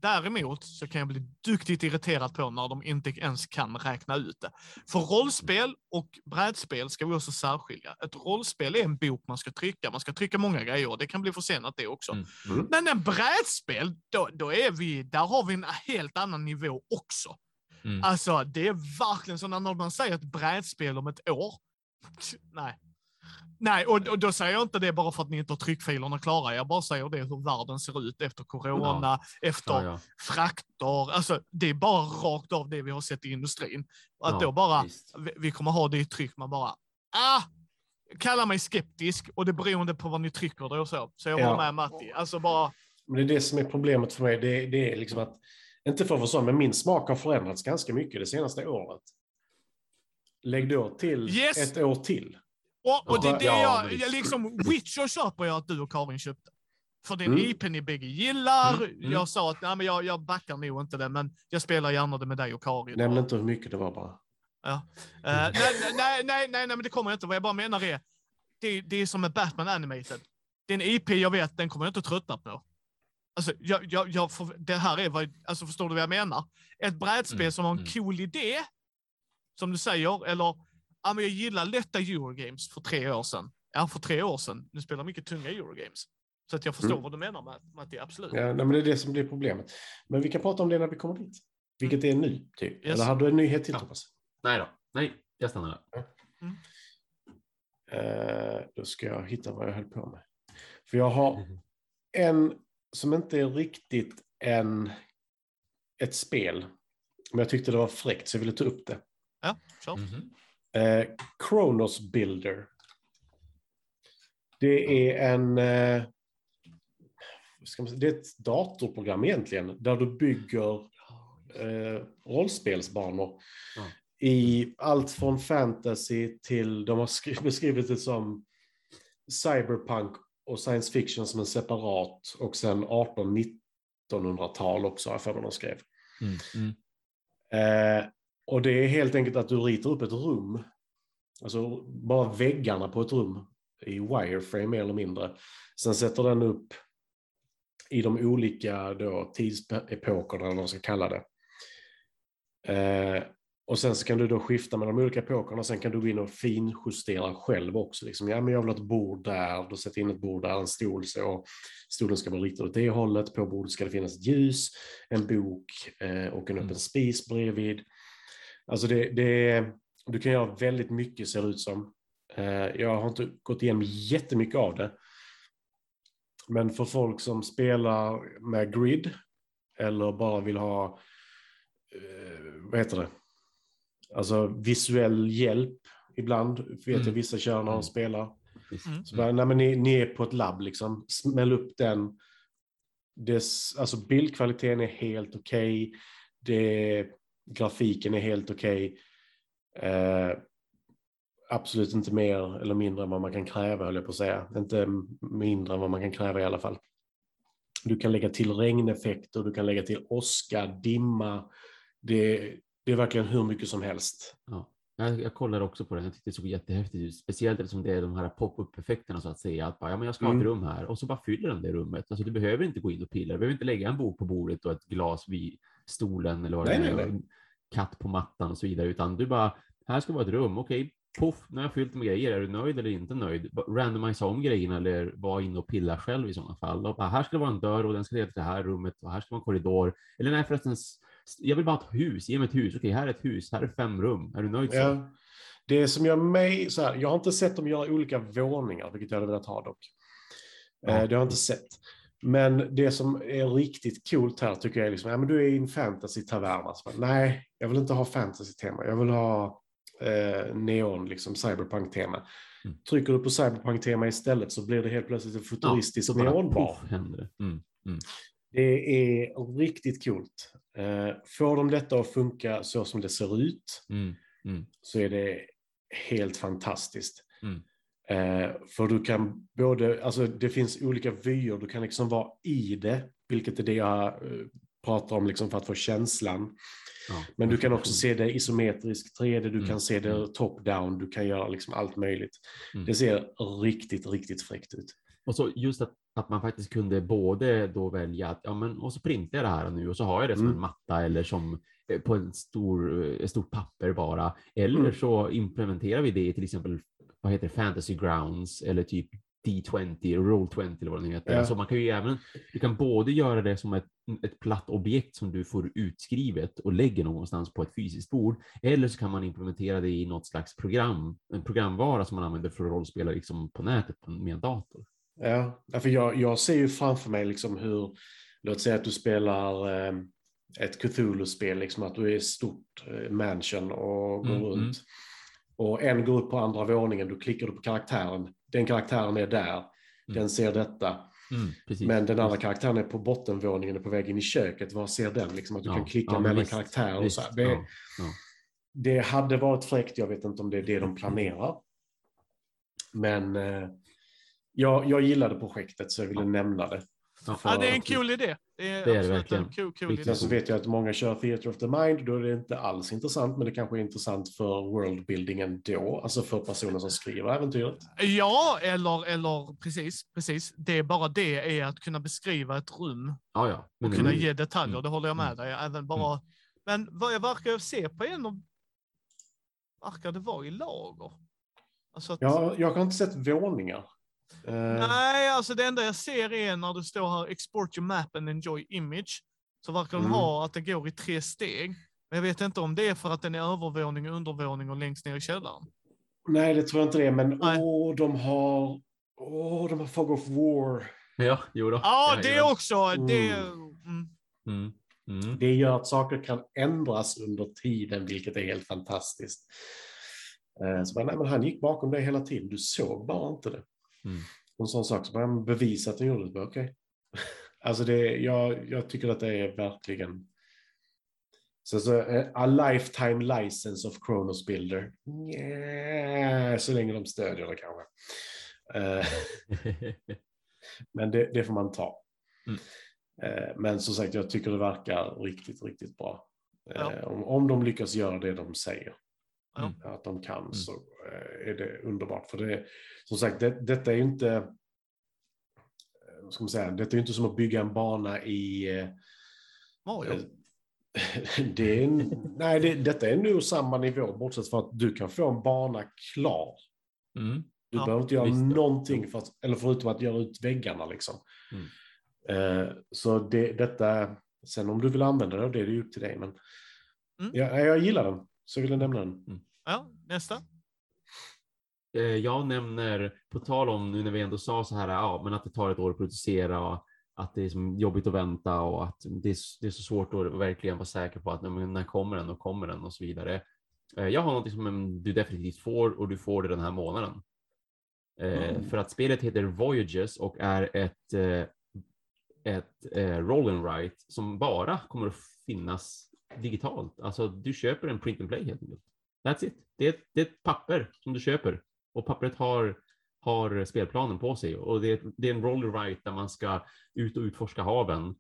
däremot så kan jag bli duktigt irriterad på när de inte ens kan räkna ut det. För rollspel och brädspel ska vi också särskilja. Ett rollspel är en bok man ska trycka. Man ska trycka många grejer och det kan bli försenat det också. Mm. Mm. Men en brädspel, då, då är vi, där har vi en helt annan nivå också. Mm. Alltså, det är verkligen så när man säger ett brädspel om ett år. Nej. Nej, och, och då säger jag inte det bara för att ni inte har tryckfilerna klara. Jag bara säger det hur världen ser ut efter corona, efter Ja, ja. frakter. Alltså, det är bara rakt av det vi har sett i industrin. Att Ja, då bara, visst. vi, kommer ha det i tryck, man bara, ah! Kalla mig skeptisk och det beroende på vad ni trycker det och så. Så jag Ja. var med Matti. Alltså bara, Men det är det som är problemet för mig. Det, det är liksom att, inte för att vara sån, men min smak har förändrats ganska mycket det senaste året. Lägg då till Yes! ett år till. Och, och det är det Ja, jag, jag liksom, Witcher köper jag att du och Karin köpte. För det är Mm. IP ni bägge gillar. Mm, mm. Jag sa att nej, men jag, jag backar nog inte det, men jag spelar gärna det med dig och Karin. Nämn inte hur mycket det var bara. Ja. Eh, nej, nej, nej, nej, nej, men det kommer jag inte. Vad jag bara menar är, det, det är som med Batman Animated. Det är en IP jag vet, den kommer jag inte tröttna på. Alltså, jag, jag, jag det här är vad, alltså förstår du vad jag menar? Ett brädspel Mm, som har en mm. cool idé, som du säger, eller ja, men jag gillar lätta Eurogames för tre år sedan. Ja, för tre år sedan. Nu spelar mycket tunga Eurogames. Så att jag förstår Mm. vad du menar med, med att det är absolut. Ja, nej, men det är det som blir problemet. Men vi kan prata om det när vi kommer dit. Vilket är nu, typ. Yes. Eller hade du en nyhet till, Ja. Thomas? Nej då. Nej, jag stannar där. Eh, då ska jag hitta vad jag höll på med. För jag har Mhm. en som inte är riktigt en, ett spel. Men jag tyckte det var fräckt så jag ville ta upp det. Ja, kör. Mhm. Eh, Chronos Builder. Det är en... Eh, vad ska man säga, det är ett datorprogram egentligen. Där du bygger eh, rollspelsbanor. Ja. I allt från fantasy till... De har skri- beskrivit det som cyberpunk och science fiction som en separat. Och sen 18-1900-tal också, har jag för mig de skrev. Mm. Mm. Eh, och det är helt enkelt att du ritar upp ett rum. Alltså bara väggarna på ett rum i wireframe mer eller mindre. Sen sätter den upp i de olika då, tidsepokerna, eller vad man ska kalla det. Eh, och sen så kan du då skifta med de olika epokerna. Sen kan du gå in och finjustera själv också. Liksom, ja, men jag vill ha ett bord där, då sätter in ett bord där, en stol så. Stolen ska vara riktad åt det hållet. På bordet ska det finnas ett ljus, en bok eh, och en öppen Mm. spis bredvid. Alltså det, det, du kan göra väldigt mycket ser det ut som. Eh, jag har inte gått igenom jättemycket av det. Men för folk som spelar med grid eller bara vill ha, eh, vad heter det, alltså visuell hjälp ibland, vet jag Mm. vissa kör när de spelar. Mm. Så bara, nej, men ni, ni är på ett labb, liksom. smäll upp den. Dess, alltså bildkvaliteten är helt okej. Det- Grafiken är helt okej. Eh, absolut inte mer eller mindre än vad man kan kräva, höll jag på att säga. Inte mindre än vad man kan kräva i alla fall. Du kan lägga till regneffekter, du kan lägga till åska, dimma. Det, det är verkligen hur mycket som helst. Ja. Jag, jag kollar också på den. Jag tyckte det såg jättehäftigt ut, speciellt eftersom det är de här pop-up effekterna så att säga. Att bara, ja, men jag ska ha ett Mm. rum här och så bara fyller den det rummet. Alltså, du behöver inte gå in och pilla. Du behöver inte lägga en bok på bordet och ett glas vid stolen eller vad Nej, det nej, är. nej. en Katt på mattan och så vidare, utan du bara, här ska vara ett rum. Okej, poff, nu har jag fyllt med grejer. Är du nöjd eller inte nöjd? Randomisa om grejerna eller var inne och pilla själv i sådana fall. Och bara, här ska det vara en dörr och den ska leda till det här rummet och här ska vara en korridor. Eller nej förresten, jag vill bara ha ett hus. Ge mig ett hus. Okej, här är ett hus. Här är fem rum. Är du nöjd? Så? Ja. Det som gör mig så här, jag har inte sett dem göra olika våningar, vilket jag hade velat ha dock. Ja. Eh, Det har jag inte sett. Men det som är riktigt coolt här tycker jag är liksom, ja men du är i en fantasy-tavern. Alltså, nej, jag vill inte ha fantasy-tema. Jag vill ha eh, neon, liksom cyberpunk-tema. Mm. Trycker du på cyberpunk-tema istället så blir det helt plötsligt en futuristisk bara neonbar. det. Mm. Det är riktigt coolt. Eh, får de detta att funka så som det ser ut Mm. så är det helt fantastiskt. Eh, för du kan både, alltså det finns olika vyer, du kan liksom vara i det, vilket är det jag eh, pratar om liksom för att få känslan. Ja. Men du kan också se det isometriskt 3D, du Mm, kan se det mm. top-down, du kan göra liksom allt möjligt. Mm. Det ser riktigt, riktigt fräckt ut. Och så just att, att man faktiskt kunde både då välja att, ja men, och så printar jag det här nu och så har jag det som Mm. en matta eller som eh, på en stor, eh, ett stort papper bara. Eller Mm. så implementerar vi det i till exempel, vad heter det, Fantasy Grounds eller typ D20, Roll20 eller vad det nu heter. Ja. Alltså man kan ju även, du kan både göra det som ett, ett platt objekt som du får utskrivet och lägger någonstans på ett fysiskt bord. Eller så kan man implementera det i något slags program, en programvara som man använder för att rollspela liksom på nätet med en dator. Ja, för jag, jag ser ju framför mig liksom hur, låt säga att du spelar eh, ett Cthulhu-spel, liksom att du är ett stort eh, mansion och går Mm, runt. mm. Och en går upp på andra våningen, då klickar du på karaktären. Den karaktären är där, den ser detta. Mm. Men den andra karaktären är på bottenvåningen och på väg in i köket. Vad ser den? Liksom att du Ja, kan klicka ja, mellan visst, karaktärer. Och Visst, så här. Det, ja. det hade varit fräckt, jag vet inte om det är det de planerar. Men eh, jag, jag gillade projektet så jag ville nämna det. Ja. Ja, det är en cool idé. Det är, Det är det absolut en cool Riktigt idé. Sen så vet jag att många kör Theater of the Mind, då är det inte alls intressant, men det kanske är intressant för worldbuildingen då, alltså för personen som skriver äventyret. Ja, eller, eller precis, precis. Det är bara det är att kunna beskriva ett rum Ja, ja. Och kunna mm, ge detaljer. Mm. Det håller jag med Mm. dig. Även bara. Men vad jag verkar se på en av verkar det vara i lager. Alltså att, Jag, jag har inte sett våningar. Eh, Nej, alltså det enda jag ser är när det står här export your map and enjoy image. Så verkar de Mm. ha att det går i tre steg. Men jag vet inte om det är för att den är övervåning, undervåning och längst ner i källaren. nej, det tror jag inte det är, men åh, de har... Åh, de har Fog of War. Ja, jo då. Ja, det också. Det, Mm. mm. Mm. Mm. Det gör att saker kan ändras under tiden, vilket är helt fantastiskt. Eh, Så bara, nej, men han gick bakom dig hela tiden, du såg bara inte det. Mm. En sån sak, så bara, men bevisa att du gjorde det. Okej. Alltså det, jag, jag tycker att det är verkligen... Så, så, eh, a lifetime license of Kronos Builder. Nja, så länge de stödjer det kanske. Eh, Men det, det får man ta. Mm. Eh, Men som sagt, jag tycker det verkar riktigt, riktigt bra. Ja. Om, om de lyckas göra det de säger Ja. att de kan så eh, är det underbart. För det, som sagt, det, detta är ju inte eh, ska man säga, detta är ju inte som att bygga en bana i eh, Mario. det är nej, det, detta är nog samma nivå, bortsett från att du kan få en bana klar. Mm. Du Ja, behöver inte göra visst. någonting, för att, eller förutom att göra ut väggarna. Liksom. Mm. Eh, så det, detta, sen om du vill använda det, det är det upp till dig. Men Mm. ja, jag gillar den, så jag ville nämna den. Ja, nästa. Eh, Jag nämner, på tal om nu när vi ändå sa så här, ja, men att det tar ett år att producera och att det är som jobbigt att vänta och att det är, det är så svårt att verkligen vara säker på att men när kommer den och kommer den och så vidare. Eh, Jag har något som du definitivt får och du får det den här månaden. Eh, Mm. För att spelet heter Voyages och är ett, ett roll and write som bara kommer att finnas digitalt. Alltså du köper en print and play helt enkelt. That's it. Det är, ett- det är ett papper som du köper och pappret har, har spelplanen på sig och det är, det är en roller right där man ska ut och utforska haven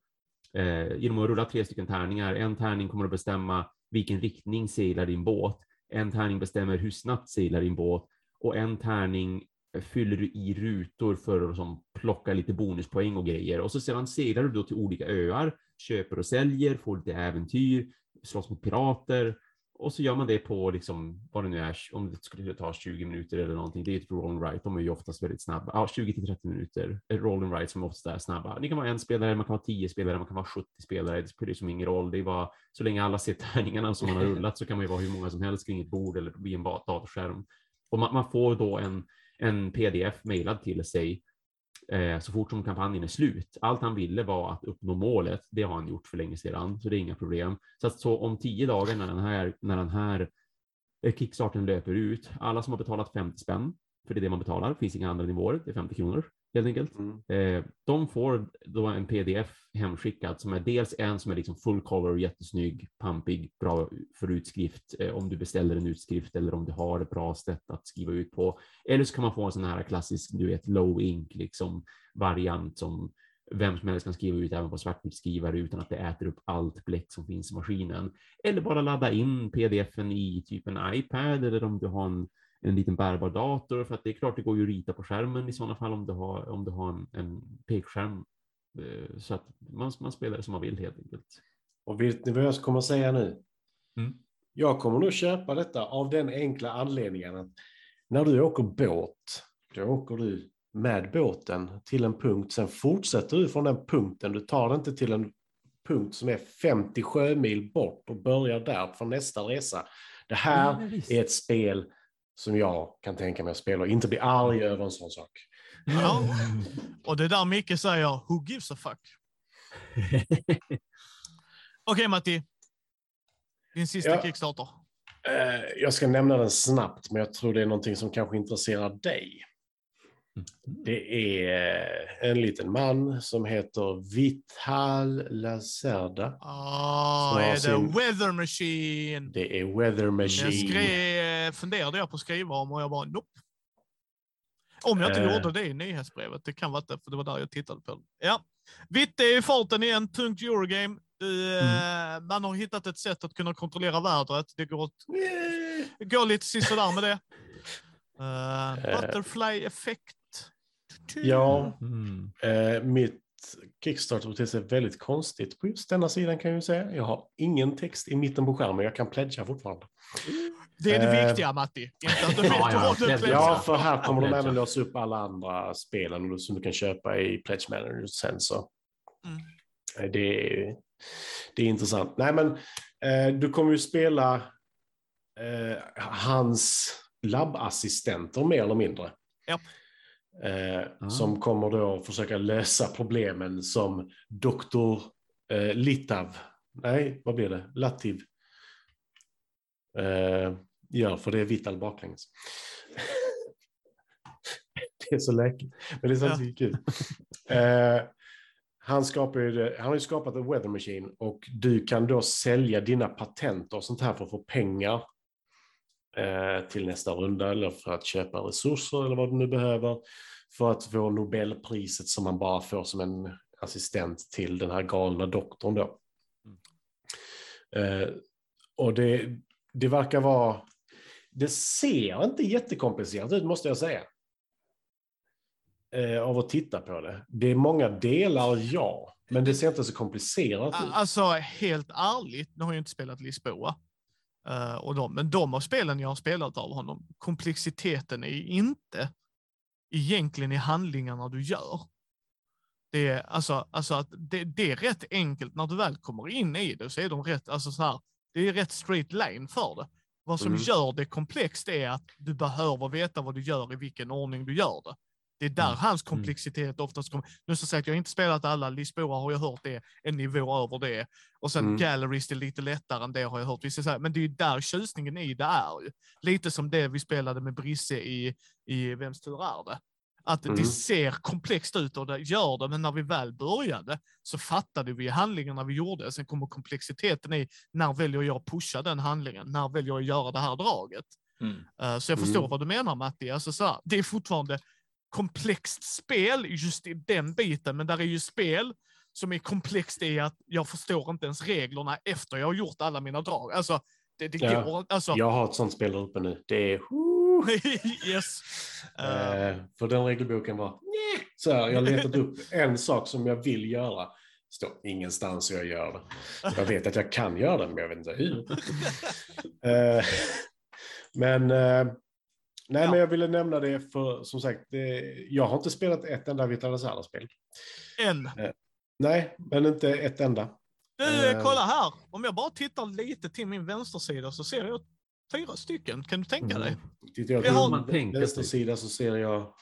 eh, genom att rulla tre stycken tärningar. En tärning kommer att bestämma vilken riktning seglar din båt. En tärning bestämmer hur snabbt seglar din båt och en tärning fyller du i rutor för att som, plocka lite bonuspoäng och grejer. Och så sedan seglar du då till olika öar, köper och säljer, får lite äventyr, slåss mot pirater. Och så gör man det på liksom, vad det nu är, om det skulle ta 20 minuter eller någonting. Det är ett roll and write, de är ju oftast väldigt snabba. Ja, 20 till 30 minuter. Roll and write som oftast är snabba. Det kan vara en spelare, man kan vara 10 spelare, man kan vara 70 spelare. Det spelar ju ingen roll. Det är bara, så länge alla ser tärningarna som man har rullat så kan man ju vara hur många som helst kring ett bord eller vid en datorskärm. Och man, man får då en, en pdf mejlad till sig eh, så fort som kampanjen är slut. Allt han ville var att uppnå målet. Det har han gjort för länge sedan, så det är inga problem. Så att så om tio dagar när den här, när den här eh, kickstarten löper ut, alla som har betalat 50 spänn, för det är det man betalar, det finns inga andra nivåer, det är 50 kronor helt enkelt. Mm. Eh, de får då en pdf hemskickad som är dels en som är liksom full color, jättesnygg, pampig, bra för utskrift eh, om du beställer en utskrift eller om du har ett bra sätt att skriva ut på. Eller så kan man få en sån här klassisk, du vet, low ink liksom variant som vem som helst kan skriva ut även på svartvitskrivare utan att det äter upp allt bläck som finns i maskinen. Eller bara ladda in pdfen i typ en iPad eller om du har en en liten bärbar dator för att det är klart det går ju att rita på skärmen i sådana fall om du har, om du har en, en pekskärm. Eh, Så att man, man spelar det som man vill helt enkelt. Och vet ni vad jag kommer att säga nu? Mm. Jag kommer nog köpa detta av den enkla anledningen att när du åker båt, då åker du med båten till en punkt, sen fortsätter du från den punkten. Du tar det inte till en punkt som är 50 sjömil bort och börjar där för nästa resa. Det här Ja, är ett spel som jag kan tänka mig att spela och inte bli arg över en sån sak. Ja. Och det är där Micke säger, who gives a fuck? Okej Matti. Din sista Ja. Kickstarter. Eh, Jag ska nämna den snabbt, men jag tror det är någonting som kanske intresserar dig. Det är en liten man som heter Vital Lacerda. Ah, har är det sin- Weather Machine? Det är Weather Jag Machine. skrev, funderade jag på att skriva om och jag bara nope. Om jag inte Eh. gjorde det i nyhetsbrevet. Det kan vara det, för det var där jag tittade på det. Ja. Vitt är i farten igen, tungt Eurogame. Du, Mm. eh, man har hittat ett sätt att kunna kontrollera vädret. Det går, åt, Yeah. går lite sisådär med det. Uh, Eh. butterfly effekt. Ja, Mm. eh, mitt Kickstarter beter sig väldigt konstigt på just denna sidan kan jag ju säga. Jag har ingen text i mitten på skärmen, jag kan pledga fortfarande. Det är det Eh. viktiga Matti. Inte att du vet Ja, ja. Ja, för här kommer de även låsa upp alla andra spelen som du kan köpa i Pledge Manager sen så. Mm. Eh, Det, är, det är intressant. Nej, men eh, du kommer ju spela eh, hans labbassistenter mer eller mindre. Ja. Eh, Ah. Som kommer då försöka lösa problemen som doktor eh, Litav, nej, vad blir det? Lativ. Eh, gör, för det är Vital baklänges. det är så läckert, men det är samtidigt kul. Eh, han, det- han har ju skapat en weather machine och du kan då sälja dina patent och sånt här för att få pengar eh, Eh, till nästa runda eller för att köpa resurser eller vad du nu behöver för att få Nobelpriset som man bara får som en assistent till den här galna doktorn då. Eh, och det, det verkar vara, det ser inte jättekomplicerat ut måste jag säga. Eh, av att titta på det. Det är många delar, ja. Men det ser inte så komplicerat ut. Alltså helt ärligt, nu har jag inte spelat Lisboa eh, och de, men de av spelen jag har spelat av honom, komplexiteten är inte egentligen i handlingarna du gör. Det är, alltså, alltså att det, det är rätt enkelt när du väl kommer in i det så är de rätt, alltså så här, det är rätt straight line för det. Vad som Mm. gör det komplext är att du behöver veta vad du gör i vilken ordning du gör det. Det är där Mm. hans komplexitet oftast kommer. Nu så sagt, jag har inte spelat alla, Lisboa har jag hört det, en nivå över det. Och sen Mm. Galleries är lite lättare än det har jag hört. Men det är ju där tjusningen i det är ju. Lite som det vi spelade med Brisse i, i Vems tur är det? Att det Mm. ser komplext ut och det gör det, men när vi väl började så fattade vi handlingarna vi gjorde. Sen kommer komplexiteten i när väljer jag att pusha den handlingen? När väljer jag att göra det här draget? Mm. Eh, Så jag förstår Mm. vad du menar Matti. Alltså så här, det är fortfarande komplext spel just i den biten, men där är ju spel som är komplext i att jag förstår inte ens reglerna efter jag har gjort alla mina drag. Alltså, det, det Ja. går alltså, Jag har ett sånt spel där uppe nu. Det är... yes. Eh, Eh, för den regelboken var... Så här, jag har letat upp en sak som jag vill göra. står ingenstans hur jag gör det. Jag vet att jag kan göra det, men jag vet inte hur. Eh, men, eh, nej, Ja. men jag ville nämna det för som sagt, det, jag har inte spelat ett enda Vitala Sala-spel. en. Nej, men inte ett enda. Du, Eh. kolla här. Om jag bara tittar lite till min vänstersida så ser jag fyra stycken. Kan du tänka dig? Tittar jag har- Man tänker min vänster sig. sida så ser jag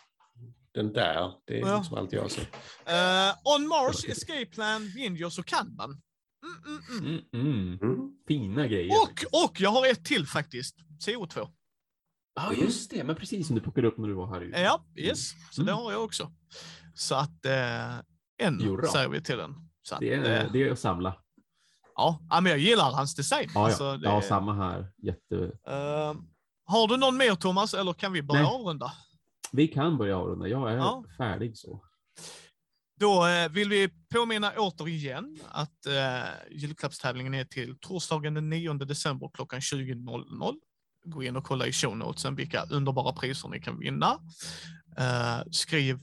den där. Det är Ja. liksom allt jag ser. Eh, on Mars, Escape Plan, Vindios och Kanban. Mm, mm, mm. Mm, mm. Mm. Fina grejer. Och, och jag har ett till faktiskt. CO2. Ja, just det. Men precis som du plockade upp när du var här. ute. Ja, yes. Så det Mm. har jag också. Så att eh, en säger vi till den. Att, Det är, eh, det är att samla. ja, men jag gillar hans design. Ja, Alltså, det, ja samma här. Jätte... eh, har du någon mer Thomas, eller kan vi börja Nej. avrunda? Vi kan börja avrunda. Jag är Ja. färdig så. Då eh, vill vi påminna återigen att eh, julklappstävlingen är till torsdagen den 9 december klockan 20.00. Gå in och kolla i show notesen vilka underbara priser ni kan vinna. Eh, skriv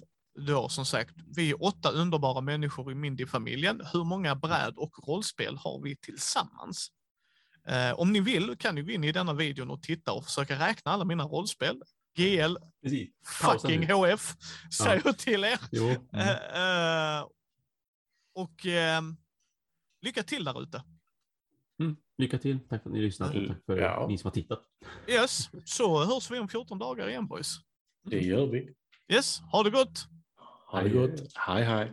då som sagt, vi är åtta underbara människor i Mindy-familjen. Hur många bräd och rollspel har vi tillsammans? Eh, om ni vill kan ni gå in i denna videon och titta och försöka räkna alla mina rollspel. GL, Precis. Fucking nu. HF, säger jag till er. Mm. Eh, eh, och ehm, lycka till där ute. Mm. Lycka till. Tack för att ni lyssnade. och Tack för Ja. ni som har tittat. Yes, så hörs vi om 14 dagar igen boys. Det gör vi. Yes, ha det gott! Ha det gott. Hej, hej.